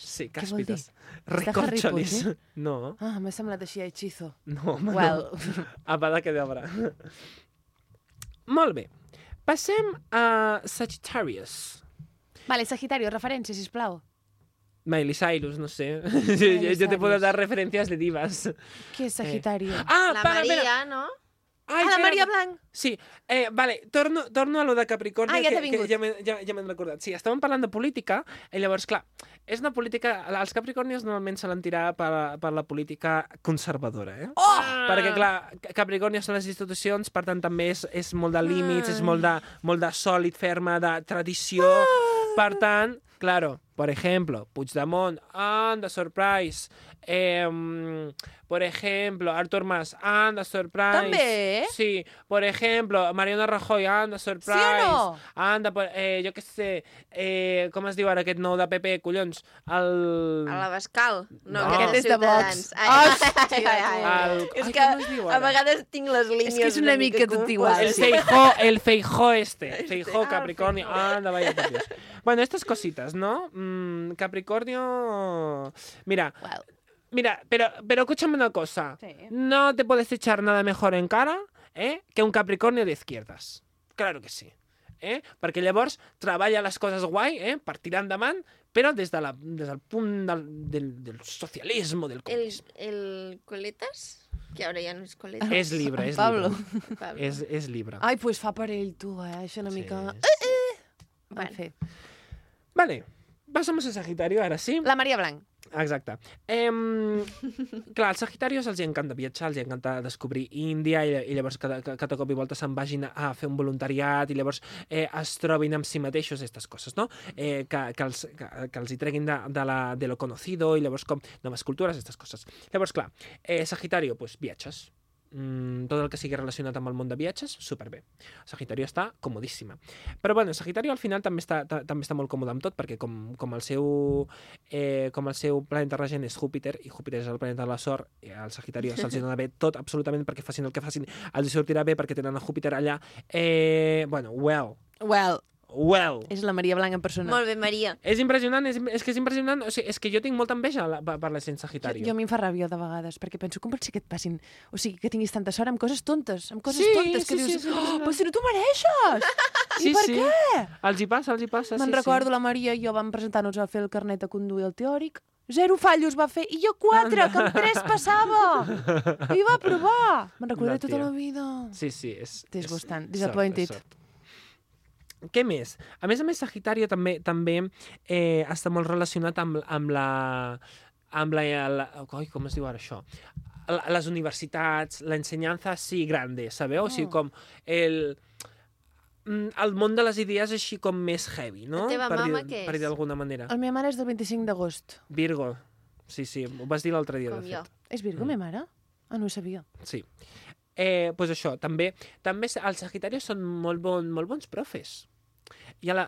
Sí, càspites. És de Harry Recorcholis. Potter? No, Ah, m'ha semblat així a hechizo. no, home, Well. no. Apada que d'obra. Molt bé. Passem a Sagittarius. Vale, Sagitario, referència, sisplau. Miley Cyrus, no sé. Miley yo te puedo dar referencias de divas. Què és Sagitario? Ah, la para, Maria, espera. no? Ai, ah, la espera. Maria Blanc. Sí, eh, vale, torno, torno a lo de Capricorni, Ah, ja t'ha que, que vingut. ja m'he ja, ja m'he recordat. Sí, estàvem parlant de política, i llavors, clar, és una política... Els Capricornis normalment solen tirar per, per la política conservadora, eh? Oh! Perquè, clar, Capricorni són les institucions, per tant, també és, és molt de límits, és molt de, molt de sòlid, ferma, de tradició. Per claro, por ejemplo, Puigdemont, anda, surprise. Eh, por ejemplo, Artur Mas, anda, surprise. També? Sí, por ejemplo, Mariano Rajoy, anda, surprise. Sí o no? Anda, por, eh, jo què sé, eh, com es diu ara aquest nou de PP, collons? El... A la Bascal. No, No. aquest és de. Vox. Ai, ai, ai, ai, ai. El... És Ai, que diu a vegades tinc les línies És que és una mica tot igual. El. Feijó, el Feijó este. Feijó, Ah, Capricornio. Feijó. Anda, vaya por Dios. Bueno, estas cositas, ¿no? Mm, Capricornio... Mira, Well, mira, pero, pero escúchame una cosa. Sí. No te puedes echar nada mejor en cara eh, que un Capricornio de izquierdas. Claro que sí. Eh? Perquè llavors treballa les coses guai eh? per tirar endavant, però des, de la, des del punt del, del, del socialisme, del El, comunisme. el Coletas, que ara ja no és Coletas. És llibre, és Pablo. llibre. Pablo. És, és llibre. Ai, doncs pues fa per ell, tu, eh? Això una Sí, mica... sí. En fi. Vale, pasamos a Sagitario, ara sí. La Maria Blanc. Exacte. Em, clar, als Sagitarios els encanta viatjar, els encanta descobrir Índia i, i llavors cada, cada cop i volta se'n vagin a fer un voluntariat i llavors eh, es trobin amb si mateixos aquestes coses, no? Eh, que, que, els, que, que els hi treguin de, de, la, de lo conocido i llavors com noves cultures, aquestes coses. Llavors, clar, eh, Sagitario, pues, viatges. Mm, tot el que sigui relacionat amb el món de viatges, superbé. Sagitario està comodíssima. Però bueno, Sagitario al final també està, ta, també està molt còmode amb tot, perquè com, com, el seu, eh, com el seu planeta regent és Júpiter, i Júpiter és el planeta de la sort, i al Sagitario se'ls dona bé tot, absolutament, perquè facin el que facin, els sortirà bé perquè tenen a Júpiter allà. Eh, bueno, well, Well, well. és la Maria Blanc en persona. Molt bé, Maria. És impressionant, és, és que és impressionant, o sigui, és que jo tinc molta enveja la, per per la gent Jo, Sagitario. jo a mi em fa ràbia de vegades, perquè penso, com pot ser que et passin... O sigui, que tinguis tanta sort amb coses tontes, amb coses Sí, tontes, que sí, sí, dius, és impressionant. oh, però si no t'ho mereixes! Sí, I per sí. què? Els hi passa, els hi passa, Me'n sí, recordo, sí. la Maria i jo vam presentar-nos a fer el carnet de conduir el teòric. Zero fallos va fer, i jo quatre, que amb tres passava! I va provar! Me'n recordaré No, tota la vida. Sí, sí, és... Disgustant, és disappointed. Sort, és sort. Què més? A més a més, Sagitario també també eh, està molt relacionat amb, amb la... amb la, la... Oi, com es diu ara això? La, les universitats, l'ensenyança sí grande, sabeu? O sigui, Oh. com el mm, el món de les idees així com més heavy, no? La teva per mama dir, què Per dir és? d'alguna manera. La meva mare és del 25 d'agost. Virgo. Sí, sí, ho vas dir l'altre dia, Com de jo. fet. És Virgo, Mm. mm. meva mare? Ah, no ho sabia. Sí. Eh, pues això, també, també els sagitaris són molt, bon, molt bons profes. I a la,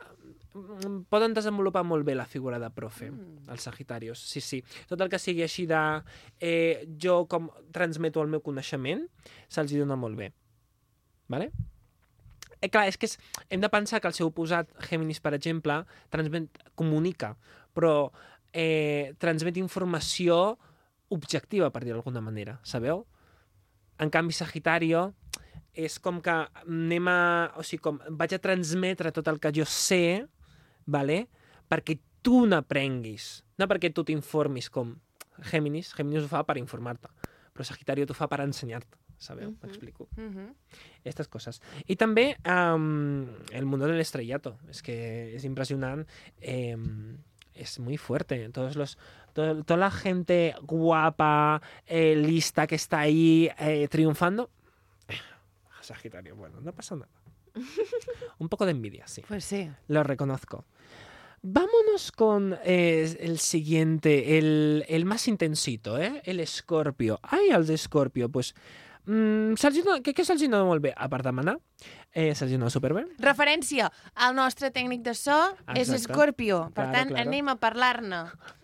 mm, poden desenvolupar molt bé la figura de profe, mm. els sagitarios. Sí, sí. Tot el que sigui així de... Eh, jo com transmeto el meu coneixement, se'ls dona molt bé. Vale? Eh, clar, és que és, hem de pensar que el seu oposat, Géminis, per exemple, transmet, comunica, però eh, transmet informació objectiva, per dir d'alguna manera, sabeu? En canvi, Sagitario és com que anem a... O sigui, com vaig a transmetre tot el que jo sé, vale? perquè tu n'aprenguis, no perquè tu t'informis com Géminis. Géminis ho fa per informar-te, però Sagitario t'ho fa per ensenyar-te, sabeu? M'explico. Mm -hmm. Estas cosas. Y también um, el mundo del estrellato. Es que es impresionante. Eh, es muy fuerte. Todos los, todo- toda la gente guapa, eh, lista que está ahí eh, triunfando. Sagitario, bueno, no pasa nada. Un poco de envidia, sí. Pues sí. Lo reconozco. Vámonos con eh, el siguiente, el, el más intensito, eh? el Escorpio. Ai, el d'Escorpio, pues... Mm, se'ls què, què se'ls dona molt bé? A part de manar, eh, se'ls dona superbé. Referència al nostre tècnic de so és Exacte. Scorpio. Per Claro, tant, claro. anem a parlar-ne.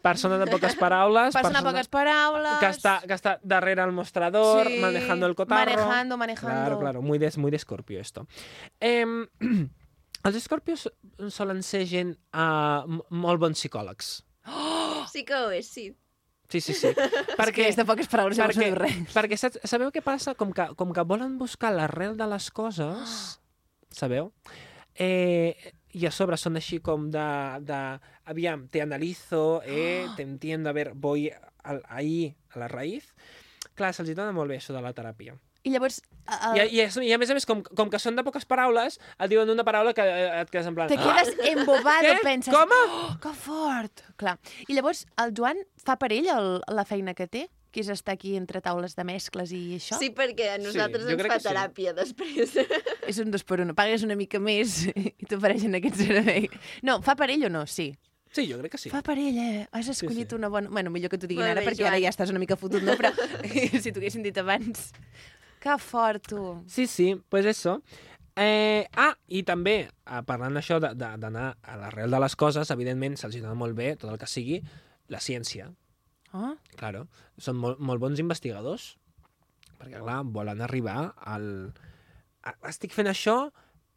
Persona de poques paraules. Persona de poques paraules. Que està, que està darrere el mostrador, Sí, manejando el cotarro. manejando, manejando. Claro, claro, muy de, muy de Scorpio esto. Em, els Scorpios solen ser gent uh, molt bons psicòlegs. Sí que ho és, sí. Sí, sí, sí. que és de poques paraules, llavors no diu res. Perquè saps, sabeu què passa? Com que, com que volen buscar l'arrel de les coses, sabeu? Eh, I a sobre són així com de... de aviam, te analizo, eh, te entiendo, a ver, voy al, ahí, a la raïz. Clar, se'ls dona molt bé això de la teràpia. I llavors... Uh, I, i, és- I a més a més, com, com que són de poques paraules, et diuen una paraula que eh, et quedes en plan... Te quedes embobado, Què? penses... Com? Oh, que fort! Clar. I llavors, el Joan fa per ell el, la feina que té? Que és estar aquí entre taules de mescles i això? Sí, perquè a nosaltres jo ens fa que sí. teràpia després. És un dos per un. Pagues una mica més i t'ofereixen aquest servei. No, fa per ell o no? Sí. Sí, jo crec que sí. Fa per ell, eh? Has escollit sí, sí. una bona... Bueno, millor que t'ho diguin Molt ara, bé, perquè ara Joan. ja estàs una mica fotut, no? Però si t'ho haguessin dit abans... Que fort, tu. Sí, sí, pues eso. Eh, ah, i també, eh, parlant d'això, de- de- d'anar a l'arrel de les coses, evidentment se'ls dona molt bé tot el que sigui la ciència. Ah. Claro. Són molt, molt bons investigadors, perquè, clar, volen arribar al... Estic fent això,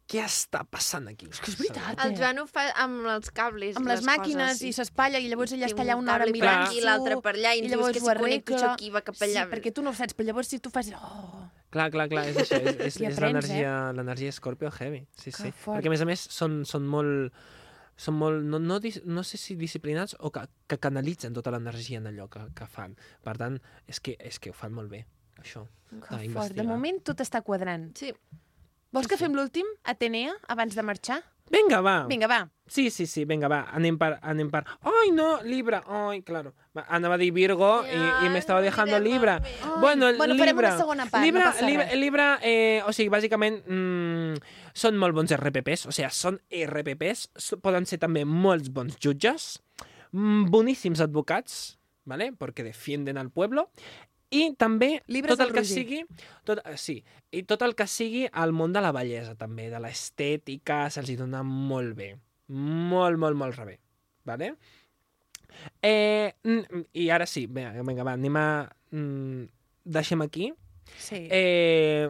què està passant aquí? És que és veritat, El Joan ho fa amb els cables. Amb les, màquines coses, sí. i s'espatlla i llavors ella està allà una hora cable per mirant aquí, l'altre per allà, i ens dius que si connecto això aquí, va cap allà. Sí, perquè tu no ho saps, però llavors si tu fas... Oh, Clar, clar, clar, és això, és, és, I és aprens, l'energia l'energia Scorpio heavy, sí, Que sí. fort. Perquè, a més a més, són, són molt són molt, no, no, dis- no sé si disciplinats o que, que canalitzen tota l'energia en allò que, que fan. Per tant, és que, és que ho fan molt bé, això. que fort. De moment tot està quadrant. Sí. Vols que fem l'últim, Atenea, abans de marxar? Vinga, va. Vinga, va. Sí, sí, sí, vinga, va. Anem per... Ai, no, Libra, ai, claro. Va, Anava a dir Virgo i, i me estava dejando Libra. Bueno, Libra. part, Libra, Libra, eh, o sigui, bàsicament, mm, són molt bons RPPs, o sigui, són RPPs, poden ser també molts bons jutges, mm, boníssims advocats, ¿vale? porque defienden al pueblo, i també Llibres tot el que sigui tot, eh, sí, i tot el que sigui al món de la bellesa també, de l'estètica, se'ls dona molt bé. Molt, molt, molt rebé. Vale? Eh, mm, I ara sí, vinga, vinga va, anem a... Mm, deixem aquí. Sí. Eh,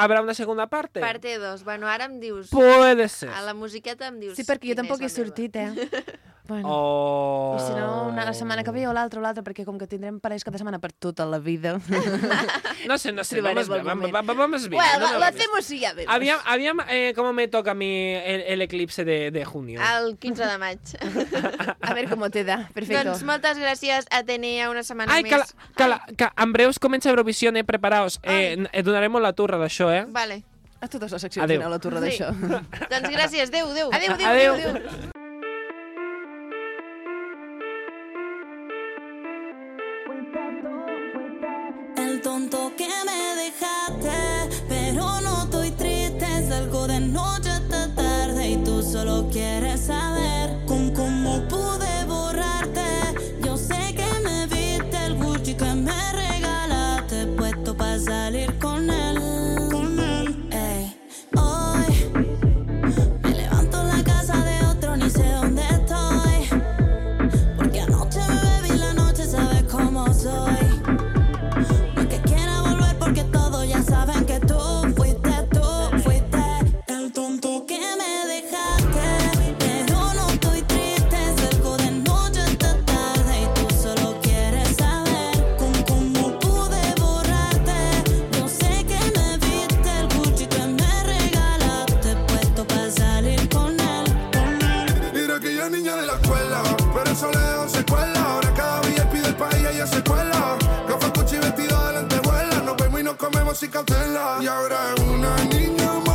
¿Habrá una segunda parte? Parte 2. Bueno, ara em dius... Puede ser. A la musiqueta em dius... Sí, perquè jo tampoc he sortit, eh? Bueno. Oh. I si no, una, la setmana que ve o l'altra o l'altra, perquè com que tindrem parells cada setmana per tota la vida... No sé, no sé, vamos, el bien, moment. va- va- vamos bien. Bueno, no me lo vamos. hacemos y ya vemos. Aviam, aviam eh, cómo me toca a mí el, el eclipse de, de junio. El 15 de maig. A ver cómo te da. Perfecto. doncs moltes gràcies, Atenea, una setmana Ai, més. que, la, que, la, que en breus comença Eurovisió, eh? Preparaos. Eh, eh, donaremos la turra d'això, eh? Vale. A totes les seccions Adéu. final la Sí. d'això. doncs gràcies, adeu, adeu. Adéu, adéu, Adéu. adéu, adéu. niña de la escuela, pero eso le dejó secuela. Ahora cada día pide el país y ella se cuela. Ropa, cuchi, vestido de lentejuela. Nos vemos y nos comemos sin cautela. Y ahora es una niña más.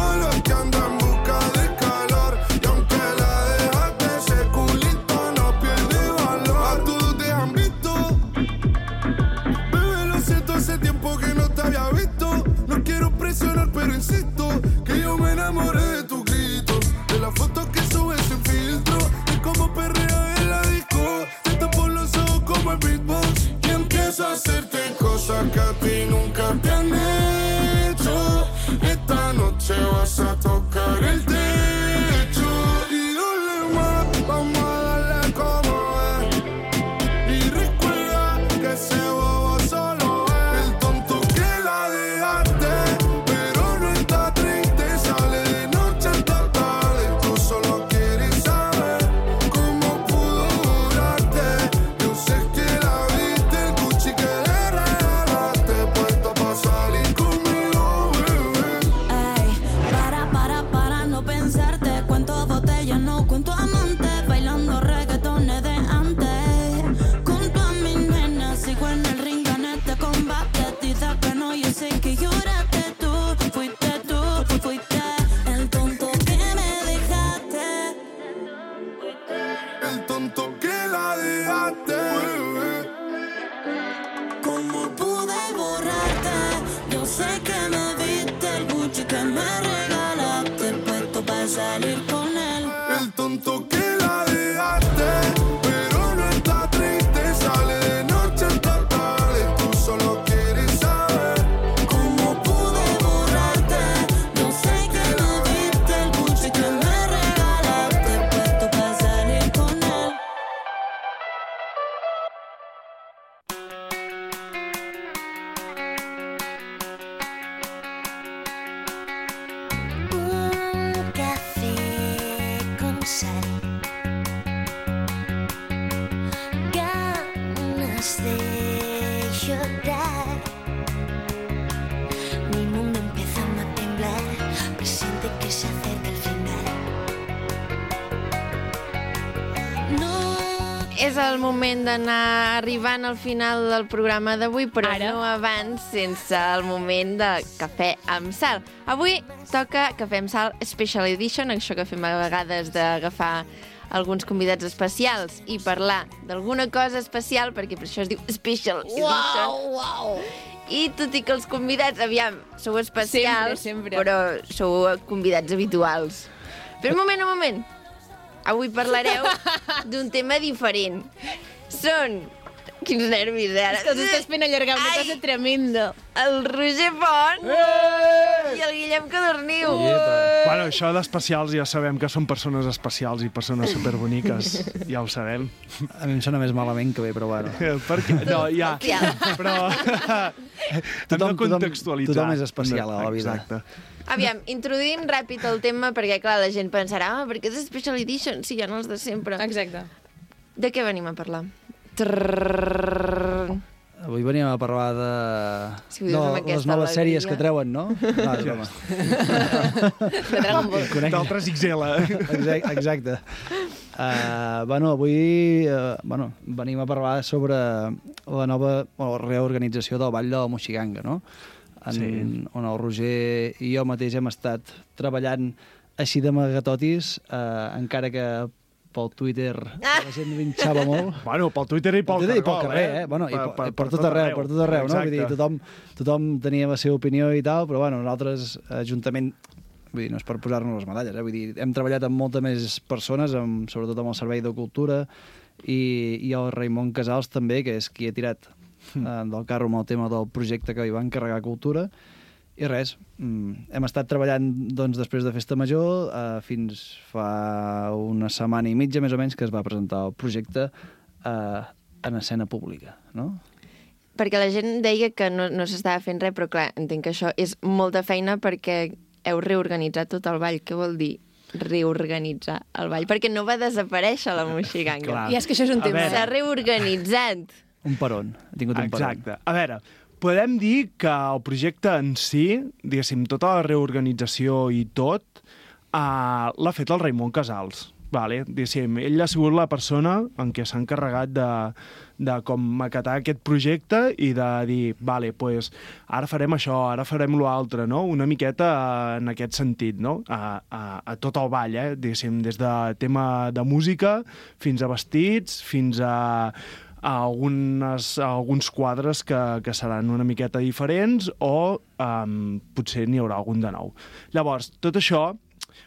D'anar arribant al final del programa d'avui, però Ara. no abans sense el moment de cafè amb sal. Avui toca cafè amb sal Special Edition, això que fem a vegades d'agafar alguns convidats especials i parlar d'alguna cosa especial, perquè per això es diu Special Edition. Uau, I tot i que els convidats, aviam, sou especials, Sempre, sempre. però sou convidats habituals. Però un moment, un moment. Avui parlareu d'un tema diferent. Són... Quins nervis, eh, ara. És que els estàs fent allargar una Ai. cosa tremenda. El Roger Font i el Guillem Cadorniu. Bueno, això d'especials ja sabem que són persones especials i persones superboniques. Ja ho sabem. A mi em sona més malament que bé, però bueno. Per què? No, ja. Però... Hem de contextualitzar. Tothom és especial a la vida. Exacte. Aviam, introduïm ràpid el tema perquè, clar, la gent pensarà ah, perquè és Special Edition, si ja no els de sempre. Exacte. De què venim a parlar? Trrrr. Avui veníem a parlar de... Si aquesta les noves alegria. sèries que treuen, no? No, és broma. De Dragon Ball. Conec- D'altres XL. Exacte. exacte. Uh, bueno, avui uh, bueno, venim a parlar sobre la nova o reorganització del Ball de la Moixiganga, no? En, Sí. On el Roger i jo mateix hem estat treballant així de magatotis, uh, encara que pel Twitter la gent vinxava molt. Bueno, pel Twitter i pel, Twitter i pel cargol, carrer, eh? eh? Bueno, i Per- per, per- per, per, tot arreu, arreu. per tot arreu, no? Vull dir, tothom, tothom tenia la seva opinió i tal, però bueno, nosaltres, ajuntament, vull dir, no és per posar-nos les medalles, eh? vull dir, hem treballat amb molta més persones, amb, sobretot amb el Servei de Cultura, i, i el Raimon Casals també, que és qui ha tirat eh, del carro amb el tema del projecte que li va encarregar Cultura, i res, mm, hem estat treballant doncs, després de Festa Major eh, fins fa una setmana i mitja, més o menys, que es va presentar el projecte eh, en escena pública, no? Perquè la gent deia que no, no s'estava fent res, però clar, entenc que això és molta feina perquè heu reorganitzat tot el ball. Què vol dir reorganitzar el ball? Perquè no va desaparèixer la moixiganga. Clar. I és que això és un tema. S'ha reorganitzat. Un peron. Ha tingut un peron. Exacte. A veure, podem dir que el projecte en si, diguéssim, tota la reorganització i tot, uh, l'ha fet el Raimon Casals. Vale, diguéssim, ell ha sigut la persona en què s'ha encarregat de, de com maquetar aquest projecte i de dir, vale, pues, ara farem això, ara farem l'altre, no? Una miqueta eh, en aquest sentit, no? A, a, a tot el ball, eh? Diguéssim, des de tema de música fins a vestits, fins a algunes, alguns quadres que, que seran una miqueta diferents o um, potser n'hi haurà algun de nou. Llavors, tot això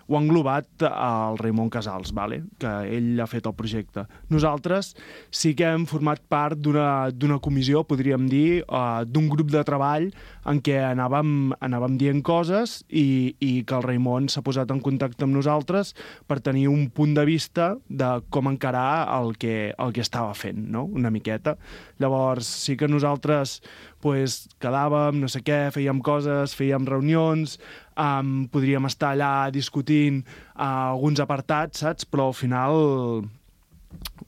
ho ha englobat el Raimon Casals, vale? que ell ha fet el projecte. Nosaltres sí que hem format part d'una comissió, podríem dir, uh, d'un grup de treball en què anàvem, anàvem dient coses i, i que el Raimon s'ha posat en contacte amb nosaltres per tenir un punt de vista de com encarar el que, el que estava fent, no? una miqueta. Llavors, sí que nosaltres pues, quedàvem, no sé què, fèiem coses, fèiem reunions, um, podríem estar allà discutint uh, alguns apartats, saps? Però al final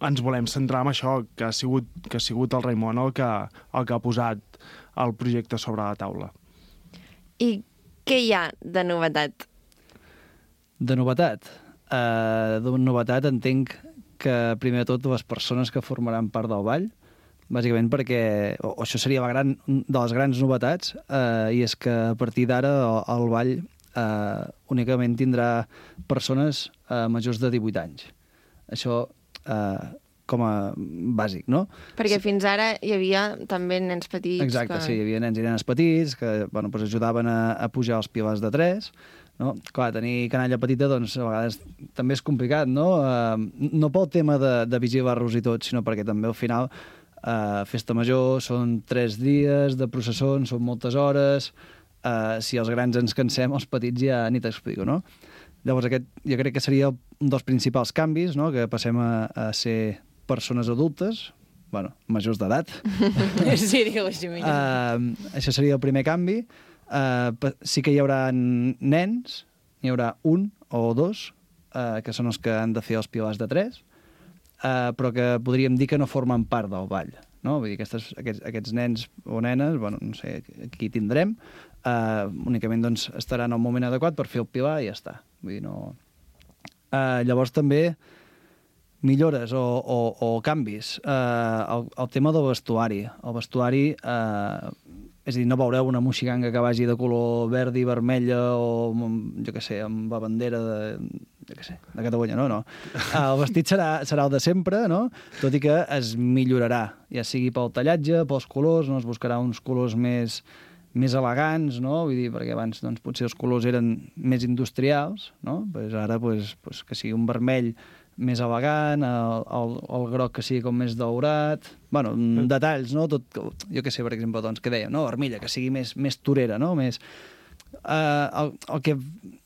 ens volem centrar en això, que ha sigut, que ha sigut el Raimon el que, el que ha posat el projecte sobre la taula. I què hi ha de novetat? De novetat? Uh, de novetat entenc que, primer de tot, les persones que formaran part del ball, bàsicament perquè, o, o això seria la gran, de les grans novetats, eh, i és que a partir d'ara el, el ball eh, únicament tindrà persones eh, majors de 18 anys. Això eh, com a bàsic, no? Perquè fins ara hi havia també nens petits... Exacte, que... sí, hi havia nens i nenes petits que bueno, doncs ajudaven a, a pujar els pilars de 3, no? Clar, tenir canalla petita doncs, a vegades també és complicat, no? Uh, no pel tema de, de vigilar-los i tot, sinó perquè també al final uh, festa major són tres dies de processons, són moltes hores, uh, si els grans ens cansem, els petits ja ni t'explico, no? Llavors aquest jo crec que seria un dels principals canvis, no? que passem a, a ser persones adultes, bueno, majors d'edat. sí, digue-ho així millor. Uh, això seria el primer canvi. Uh, sí que hi haurà nens, n'hi haurà un o dos, uh, que són els que han de fer els pilars de tres, uh, però que podríem dir que no formen part del ball. No? Vull dir, aquestes, aquests, aquests nens o nenes, bueno, no sé qui tindrem, uh, únicament doncs, estaran al moment adequat per fer el pilar i ja està. Vull dir, no... Uh, llavors també millores o, o, o canvis. Uh, el, el tema del vestuari. El vestuari, uh, és a dir, no veureu una moixiganga que vagi de color verd i vermella o, amb, jo què sé, amb la bandera de, jo què sé, de Catalunya, no? no. El vestit serà, serà el de sempre, no? tot i que es millorarà, ja sigui pel tallatge, pels colors, no? es buscarà uns colors més, més elegants, no? Vull dir, perquè abans doncs, potser els colors eren més industrials, no? Pues ara pues, pues, que sigui un vermell més elegant, el, el, el groc que sigui com més daurat... bueno, mm. detalls, no? Tot, jo que sé, per exemple, doncs, que dèiem, no? Armilla, que sigui més, més torera, no? Més... Uh, el, el, que,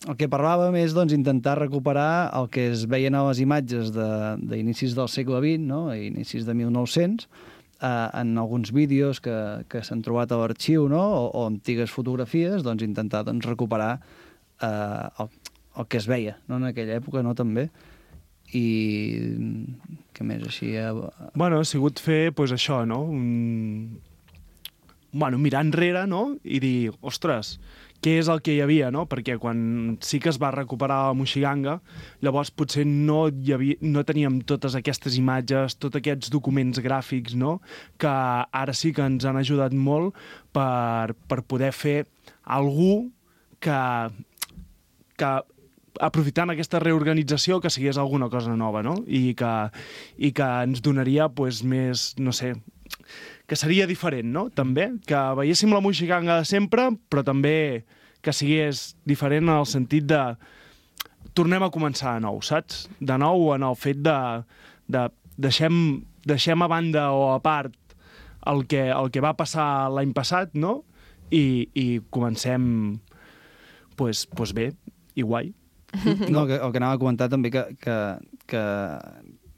el que parlàvem és doncs, intentar recuperar el que es veien a les imatges d'inicis de, del segle XX, no? a inicis de 1900, uh, en alguns vídeos que, que s'han trobat a l'arxiu no? o, o antigues fotografies, doncs, intentar doncs, recuperar uh, el, el que es veia no? en aquella època no? també i què més així? Eh? Bueno, ha sigut fer, pues, això, no? Un... Bueno, mirar enrere, no? I dir, ostres, què és el que hi havia, no? Perquè quan sí que es va recuperar la Moixiganga, llavors potser no, hi havia, no teníem totes aquestes imatges, tots aquests documents gràfics, no? Que ara sí que ens han ajudat molt per, per poder fer algú que, que aprofitant aquesta reorganització que sigués alguna cosa nova, no? I que, i que ens donaria pues, més, no sé, que seria diferent, no? També, que veiéssim la moixiganga de sempre, però també que sigués diferent en el sentit de tornem a començar de nou, saps? De nou en el fet de, de deixem, deixem a banda o a part el que, el que va passar l'any passat, no? I, i comencem pues, pues bé i guai. No, que, el que anava a comentar també que, que, que,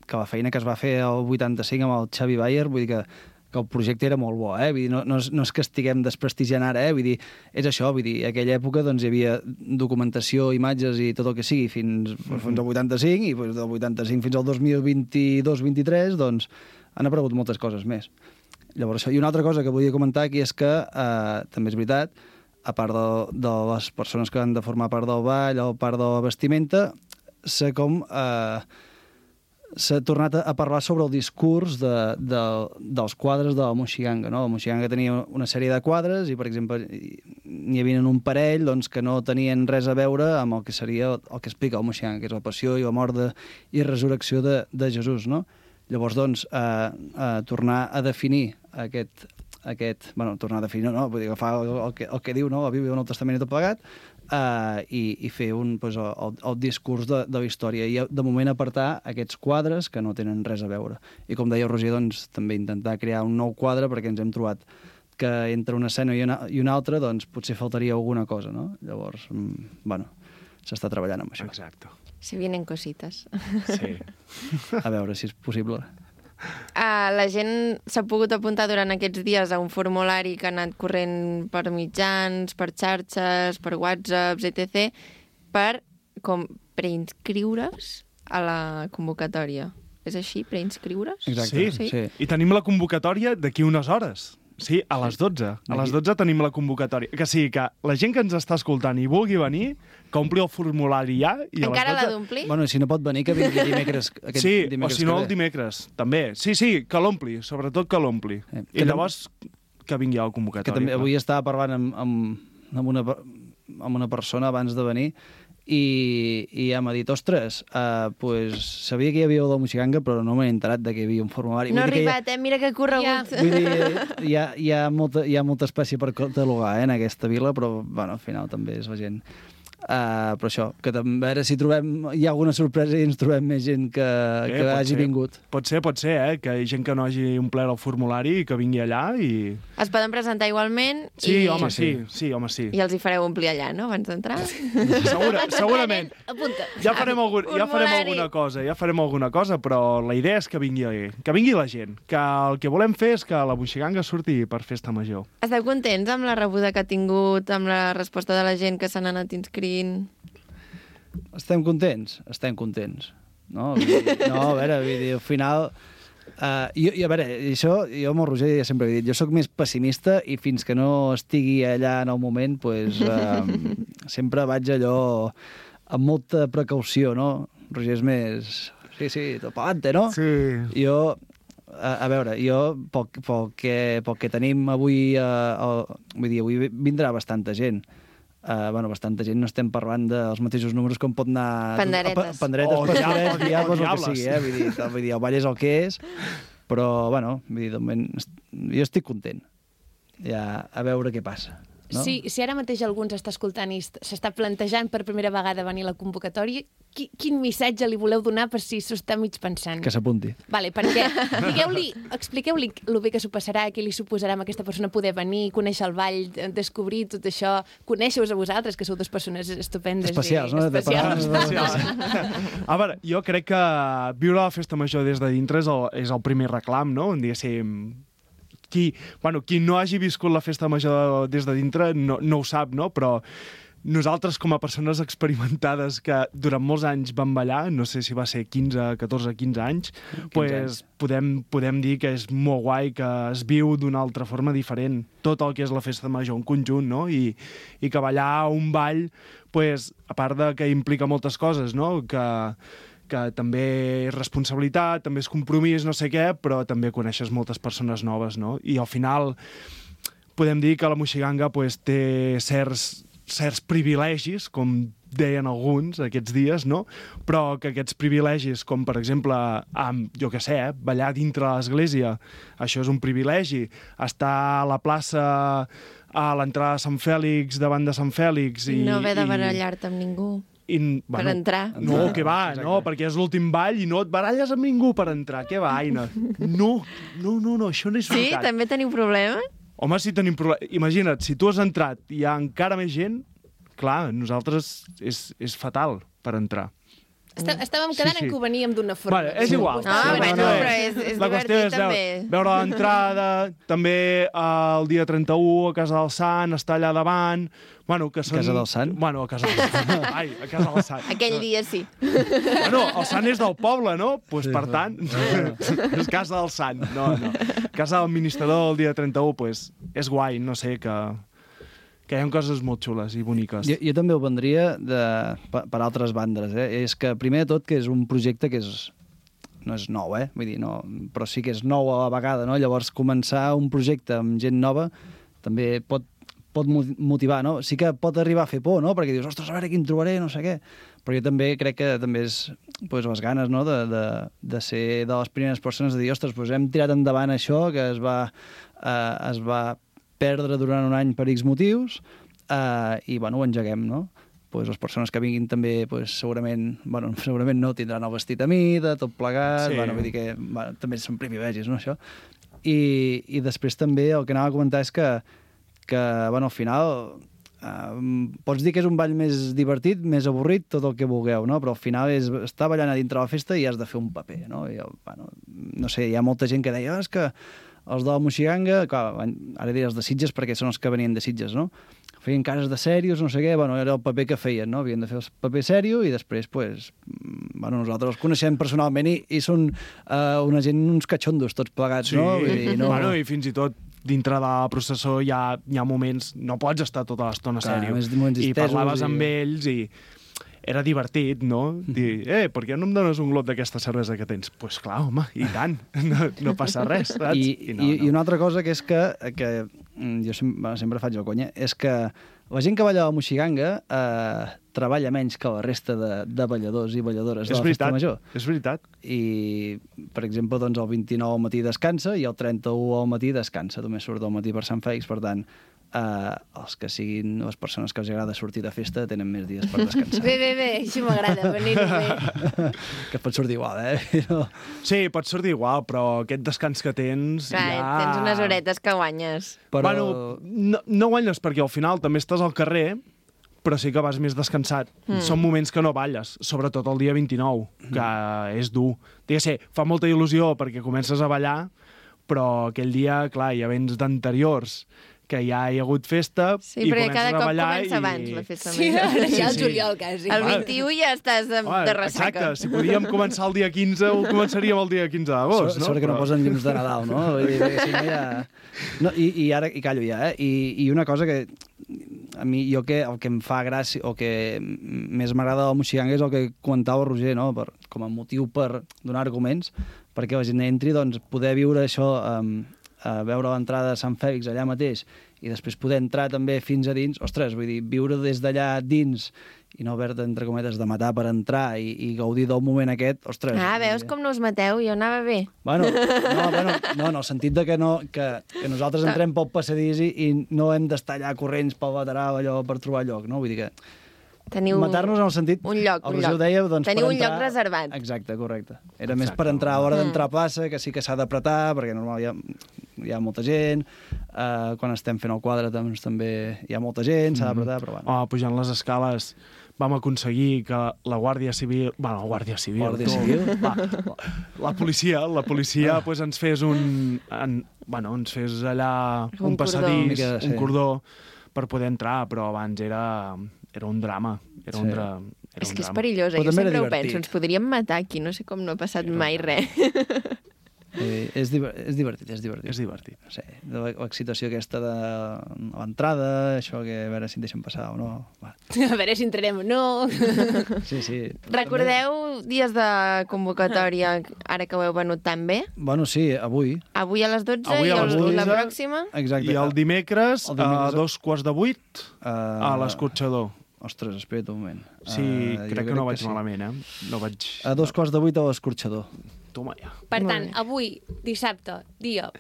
que la feina que es va fer el 85 amb el Xavi Bayer, vull dir que, que el projecte era molt bo, eh? Vull dir, no, no, és, no és que estiguem desprestigiant ara, eh? Vull dir, és això, vull dir, aquella època doncs, hi havia documentació, imatges i tot el que sigui fins, mm -hmm. fins al 85 i doncs, del 85 fins al 2022-23 doncs, han aparegut moltes coses més. Llavors, això. I una altra cosa que volia comentar aquí és que, eh, també és veritat, a part de, de les persones que han de formar part del ball o part de la vestimenta, s'ha com... Eh, s'ha tornat a parlar sobre el discurs de, de, dels quadres de la Moixiganga. No? La Moixiganga tenia una sèrie de quadres i, per exemple, n'hi havia un parell doncs, que no tenien res a veure amb el que seria el que explica el Moixiganga, que és la passió i la mort de, i resurrecció de, de Jesús. No? Llavors, doncs, eh, eh, tornar a definir aquest, aquest... bueno, tornar a definir, no? Vull dir, agafar el, el, que, el que diu, no?, la Bíblia, el Nou Testament i tot plegat, eh, i, i fer un, pues, el, el, el discurs de, de la història. I, de moment, apartar aquests quadres que no tenen res a veure. I, com deia Roger, doncs, també intentar crear un nou quadre perquè ens hem trobat que entre una escena i una, i una altra, doncs, potser faltaria alguna cosa, no? Llavors, mm, bueno, s'està treballant amb això. Exacte. Se vienen cosites. Sí. A veure si és possible. Uh, la gent s'ha pogut apuntar durant aquests dies a un formulari que ha anat corrent per mitjans, per xarxes, per whatsapps, etc., per com preinscriure's a la convocatòria. És així, preinscriure's? Sí, sí. sí. I tenim la convocatòria d'aquí unes hores. Sí, a les 12. A les 12 tenim la convocatòria. Que sí, que la gent que ens està escoltant i vulgui venir, que ompli el formulari ja. I a Encara les 12... l'ha d'omplir? Bueno, si no pot venir, que vingui dimecres. Aquest sí, dimecres o si no el dimecres, també. Sí, sí, que l'ompli, sobretot que l'ompli. Eh, que I llavors que vingui a la convocatòria. que també avui estava parlant amb, amb, amb, una, amb una persona abans de venir i, i ja m'ha dit, ostres, uh, pues, sabia que hi havia de Moixiganga, però no m'he enterat de que hi havia un formulari. No ha hi ha- arribat, eh? Mira que corregut. Vull dir, hi ha, hi, ha molta, hi ha molta espècie per catalogar eh, en aquesta vila, però bueno, al final també és la gent. Uh, però això, que també, a veure si trobem, hi ha alguna sorpresa i ens trobem més gent que, Eh, que hagi ser. vingut. Pot ser, pot ser, eh? Que hi ha gent que no hagi omplert el formulari i que vingui allà i... Es poden presentar igualment Sí, i... home, sí, sí, home, sí. I els hi fareu omplir allà, no?, abans d'entrar. Segura, segurament. Apunta. Ja farem, algun, ja farem alguna cosa, ja farem alguna cosa, però la idea és que vingui, que vingui la gent. Que el que volem fer és que la Buixiganga surti per festa major. Esteu contents amb la rebuda que ha tingut, amb la resposta de la gent que s'han anat inscrint? Estem contents? Estem contents. No, no a veure, vull dir, al final... Uh, jo, i a veure, això, jo amb el Roger ja sempre he dit, jo sóc més pessimista i fins que no estigui allà en el moment, pues, uh, sempre vaig allò amb molta precaució, no? Roger és més... Sí, sí, tot pa'lante, no? Sí. Jo, a, a veure, jo, pel, pel, que, pel que tenim avui, uh, el, vull dir, avui vindrà bastanta gent. Uh, bueno, bastanta gent, no estem parlant dels mateixos números com pot anar... Panderetes. Pa, panderetes, oh, pastorets, diables, o diables, el que sigui, eh? Vull dir, vull dir, el ball és el que és, però, bueno, vull dir, de moment, jo estic content. Ja, a veure què passa. No? Si, si ara mateix algú ens està escoltant i est- s'està plantejant per primera vegada venir a la convocatòria, qui, quin missatge li voleu donar per si s'ho està mig pensant? Que s'apunti. Vale, perquè digueu-li, expliqueu-li el bé que s'ho passarà, què li suposarà a aquesta persona poder venir, conèixer el ball, eh, descobrir tot això, conèixer-vos a vosaltres, que sou dues persones estupendes. Especials, i no? Especials. parlar- A veure, jo crec que viure la festa major des de dintre és el, és el primer reclam, no? Diguéssim, qui, bueno, qui no hagi viscut la festa major des de dintre no, no ho sap, no? Però nosaltres, com a persones experimentades que durant molts anys vam ballar, no sé si va ser 15, 14, 15 anys, 15 pues, anys. podem, podem dir que és molt guai, que es viu d'una altra forma diferent. Tot el que és la festa major en conjunt, no? I, i que ballar un ball, pues, a part de que implica moltes coses, no? Que, que també és responsabilitat, també és compromís, no sé què, però també coneixes moltes persones noves, no? I al final podem dir que la Moixiganga pues, té certs, certs privilegis, com deien alguns aquests dies, no? però que aquests privilegis, com per exemple, amb, jo que sé, eh, ballar dintre l'església, això és un privilegi. Estar a la plaça a l'entrada de Sant Fèlix, davant de Sant Fèlix... I, no haver de barallar-te amb ningú. I, Per entrar. No, que va, no, perquè és l'últim ball i no et baralles amb ningú per entrar. Que va, Aina? No, no, no, no això no és Sí? veritat. També teniu problemes? Home, si tenim problema... Imagina't, si tu has entrat i hi ha encara més gent, clar, nosaltres és, és fatal per entrar. Està, estàvem Sí, quedant sí. en que ho veníem d'una forma. Vale, és igual. Ah, La bueno, qüestió però és- és la qüestió és veure, també. veure l'entrada, també eh, el dia 31 a Casa del Sant, estar allà davant... Bueno, que són... Casa del Sant? Bueno, a Casa del Sant. Ai, a Casa del Sant. Aquell dia sí. Bueno, el sant és del poble, no? Pues, per tant, és casa del sant. No, no. Casa del administrador el dia 31, pues, és guai, no sé, que, que hi ha coses molt xules i boniques. Jo, jo també ho vendria de, per, per altres bandes. Eh? És que, primer de tot, que és un projecte que és no és nou, eh? Vull dir, no, però sí que és nou a la vegada, no? Llavors, començar un projecte amb gent nova també pot, pot mo- motivar, no? Sí que pot arribar a fer por, no? Perquè dius, ostres, a veure quin trobaré, no sé què. Però jo també crec que també és pues, les ganes no? de, de, de ser de les primeres persones de dir, ostres, pues hem tirat endavant això que es va, eh, es va perdre durant un any per X motius eh, i, bueno, ho engeguem, no? pues les persones que vinguin també pues, segurament, bueno, segurament no tindran el vestit a mida, tot plegat, Sí. bueno, vull dir que bueno, també són privilegis, no, això? I, I després també el que anava a comentar és que, que bueno, al final eh, pots dir que és un ball més divertit, més avorrit, tot el que vulgueu, no? però al final és estar ballant a dintre la festa i has de fer un paper. No, I, bueno, no sé, hi ha molta gent que deia "Ah, és que els de la Moixiganga, clar, ara diré els de Sitges perquè són els que venien de Sitges, no? feien cases de sèrios, no sé què, bueno, era el paper que feien, no? Havien de fer el paper sèrio i després, pues, mm, bueno, nosaltres els coneixem personalment i, i són uh, una gent, uns catxondos tots plegats, Sí, no? Dir, no... Bueno, i fins i tot dintre de la processó hi ha, hi ha moments... No pots estar tota l'estona sèrio. I parlaves i- amb ells i era divertit, no? Dir, eh, per què no em dones un glob d'aquesta cervesa que tens? Doncs pues clar, home, i tant, no, no passa res, saps? I, no, i, I una altra cosa que és que, que mm, jo sempre, sempre faig el conya, és que la gent que balla a la Moixiganga eh, treballa menys que la resta de, de balladors i balladores És de la veritat, Festa Major. és veritat. I, per exemple, doncs el 29 al matí descansa i el 31 al matí descansa. Només surt al matí per Sant Fèlix, per tant, eh, els que siguin les persones que els agrada sortir de festa tenen més dies per descansar. Bé, bé, bé, així m'agrada, venir-ho bé. que pot sortir igual, eh? No. Sí, pot sortir igual, però aquest descans que tens... Clar, ja... tens unes horetes que guanyes. Però... Bueno, no, no guanyes perquè al final també estàs al carrer, però sí que vas més descansat. Mm. Mm. Són moments que no balles, sobretot el dia 29, que és dur. Digues, fa molta il·lusió perquè comences a ballar, però aquell dia, clar, hi ha vents d'anteriors que ja hi ha hagut festa Sí, i perquè comences cada a cop ballar comença i... abans la festa Sí, major. ara ja al Sí, sí. juliol, quasi. El 21 ja estàs de, Home, de ressaca. Exacte, si podíem començar el dia 15, ho començaríem el dia 15 d'agost, no? sort que no posen llums de Nadal, no? Vull dir, perquè si no ja... No, i, I ara, i callo ja, eh? I, I una cosa que a mi, jo que, el que em fa gràcia, o que més m'agrada del Moixiganga és el que comentava el Roger, no? Per, com a motiu per donar arguments, perquè la gent entri, doncs, poder viure això, um, a veure l'entrada de Sant Fèlix allà mateix, i després poder entrar també fins a dins, ostres, vull dir, viure des d'allà dins i no haver-te, entre cometes, de matar per entrar i, i gaudir del moment aquest, ostres... Ah, veus com no us mateu? Jo anava bé. Bueno, no, bueno, no, en el sentit de que, no, que, que nosaltres entrem pel passadís i, i no hem d'estar allà corrents pel lateral allò per trobar lloc, no? Vull dir que Teniu matar-nos en el sentit... un lloc, el un lloc. ho deia, doncs, Teniu per un lloc entrar... reservat. Exacte, correcte. Era més per entrar a l'hora d'entrar a plaça, que sí que s'ha d'apretar, perquè normal hi ha, hi ha molta gent, uh, quan estem fent el quadre doncs, també hi ha molta gent, s'ha d'apretar, però bueno. Oh, pujant les escales vam aconseguir que la Guàrdia Civil... Bueno, la Guàrdia Civil... Guàrdia tu, Civil? La, la, la policia, la policia pues, ens fes un... En, bueno, ens fes allà Un un, cordó. passadís, sí. un cordó per poder entrar, però abans era, era un drama. Era un, Sí. dra, era És un que és drama. perillós, eh? Jo també era sempre ho penso. Ens podríem matar aquí, no sé com no ha passat mai res. Eh, és, diver és divertit, és divertit. És divertit. Sí, la- l'excitació aquesta de l'entrada, això que a veure si em deixen passar o no. Va. A veure si entrarem o no. Sí, sí. Recordeu dies de convocatòria, ara que ho heu venut tan bé? Bueno, sí, avui. Avui a les 12 Avui i a les el, la 12. pròxima? Exacte. I el dimecres, El dimecres- a dos quarts de vuit Uh, a l'escorxador. Ostres, espera't un moment. Sí, Eh, jo crec que no vaig sí. malament, eh? No vaig... A dos quarts de vuit a l'escorxador. Toma ja. Per tant, avui, dissabte, dia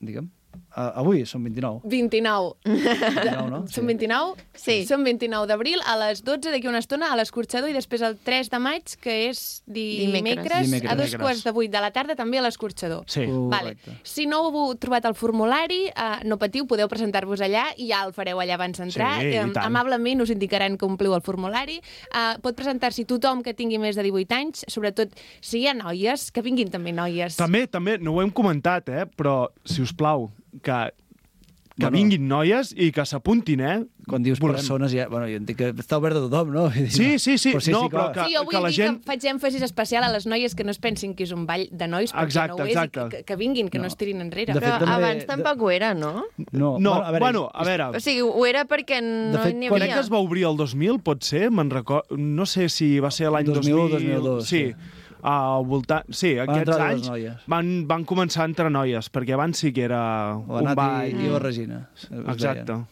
Digue'm. Uh, avui són 29. 29. 29, no? Són 29? Sí. Són 29 d'abril a les 12 d'aquí una estona a l'escorxador i després el 3 de maig, que és dimecres, Dimecres. Dimecres. a dos quarts de 8 de la tarda també a l'escorxador. Sí. Vale. Correcte. Si no heu trobat el formulari, eh, no patiu, podeu presentar-vos allà i ja el fareu allà abans d'entrar. Sí, i Eh, tant. amablement us indicaran que ompliu el formulari. Eh, pot presentar-s'hi tothom que tingui més de 18 anys, sobretot si hi ha noies, que vinguin també noies. També, també, no ho hem comentat, eh? Però, si us plau, que, que Bueno. vinguin noies i que s'apuntin, eh? Quan dius Volem. persones, ja... Bueno, jo entenc que està obert a tothom, no? Sí, sí, sí. Però sí, no, sí, clar. però que, Sí, jo vull que la dir gent... que faig èmfasis especial a les noies que no es pensin que és un ball de nois, perquè Exacte, no ho és, exacte. i que, que vinguin, que no, No. es tirin enrere. De fet, Però també- abans de- tampoc ho era, no? No, No, bueno, a veure, bueno, a veure... O sigui, ho era perquè no n'hi Crec havia. que es va obrir el 2000, pot ser? Me'n record... No sé si va ser l'any 2000 2000... o 2002, Sí. sí. Al voltant... Sí, aquests dues anys van, van començar entre noies, perquè abans sí que era La un Nati ball... i la Regina. Exacte. deien.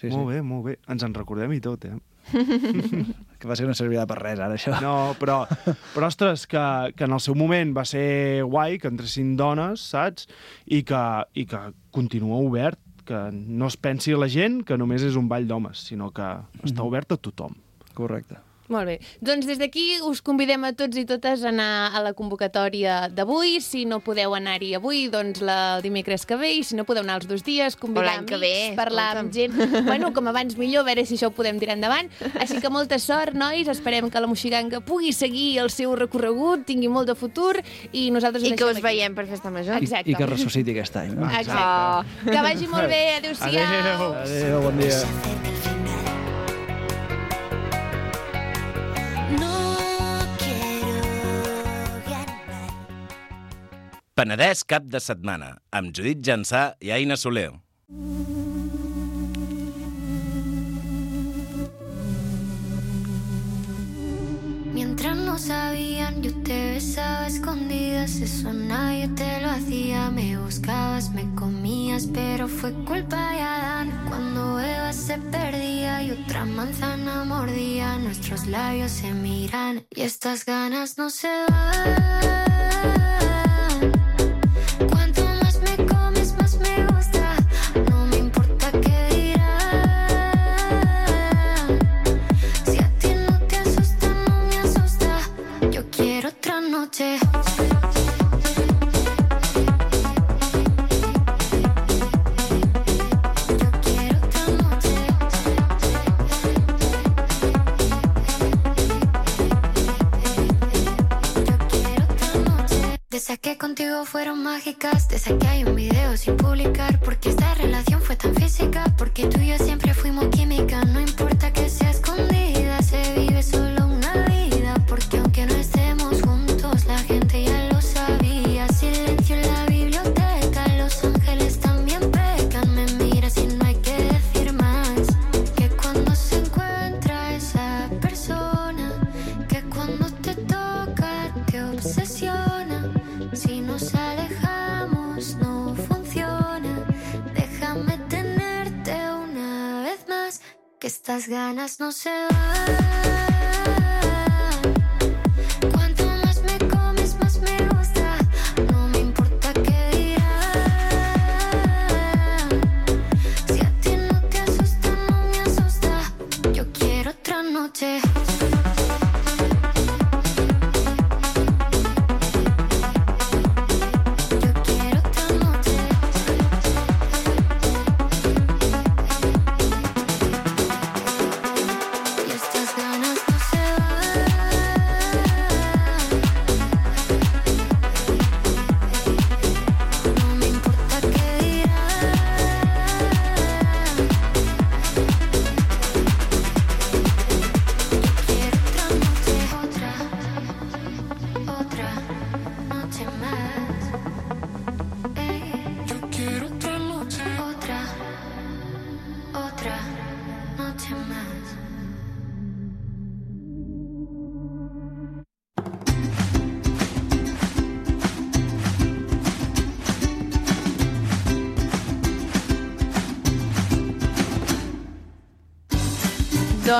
Sí, molt bé, molt bé. Ens en recordem i tot, eh? Que va ser que no servirà per res, ara, això. No, però, però ostres, que, que en el seu moment va ser guai, que entressin dones, saps? I que, i que continua obert, que no es pensi la gent que només és un ball d'homes, sinó que està obert a tothom. Correcte. Molt bé. Doncs des d'aquí us convidem a tots i totes a anar a la convocatòria d'avui. Si no podeu anar-hi avui, doncs la, el dimecres que ve, i si no podeu anar els dos dies, convidar amics, que ve, parlar amb gent. Bueno, com abans millor, a veure si això ho podem tirar endavant. Així que molta sort, nois. Esperem que la Moxiganga pugui seguir el seu recorregut, tingui molt de futur, i nosaltres I que us veiem per festa major. I, Exacte. I que ressusciti aquest any. No? Exacte. Que vagi molt bé. Adéu-siau. Adéu, bon dia. Penedès cap de setmana, amb Judit Jansà i Aina Soler. Mientras no sabían, yo te besaba escondidas. Eso nadie te lo hacía. Me buscabas, me comías, pero fue culpa de Adán. Cuando Eva se perdía y otra manzana mordía, nuestros labios se miran y estas ganas no se van. Esas que contigo fueron mágicas, de esas que hay un video sin publicar, porque esta relación fue tan física, porque tú y yo siempre fuimos química, no importa ganas no se van.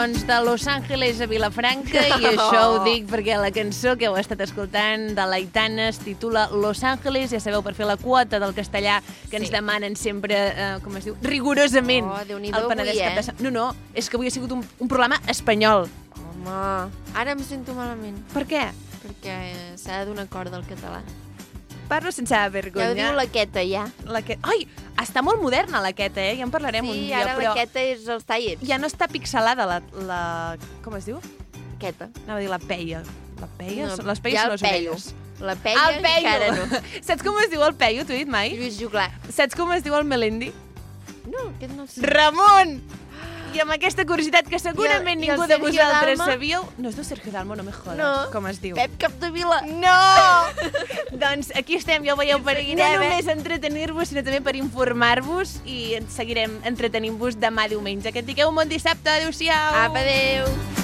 Doncs de Los Angeles a Vilafranca, i això ho dic perquè la cançó que heu estat escoltant de l'Aitana es titula Los Angeles, ja sabeu, per fer la quota del castellà que ens Sí. demanen sempre, eh, com es diu, rigorosament. Oh, al Penedès avui, eh? setmana. No, no, és que avui ha sigut un, un programa espanyol. Home, ara em sento malament. Per què? Perquè eh, s'ha de donar corda al català. Parlo sense vergonya. Ja ho diu la Queta, ja. La que... Ai, està molt moderna la queta, eh? Ja en parlarem Sí, un dia, ara la però... Queta és els tallers. Ja no està pixelada la... la... Com es diu? Queta. Anava a dir la peia. La peia? No, les peies ha són les orelles. La peia el peio. encara no. Saps com es diu el peio? T'ho he dit mai? Lluís Juglar. Saps com es diu el Melendi? No, aquest no sé. Ramon! I amb aquesta curiositat que segurament I el- ningú de vosaltres Dalma? sabíeu... No és del Sergio Dalma, no me jodes. No. Com es diu? Pep Capdevila. No! doncs aquí estem, ja ho veieu, per no eh? només entretenir-vos, sinó també per informar-vos i ens seguirem entretenint-vos demà diumenge. Que tingueu un bon dissabte. Adéu-siau! Apa, adéu!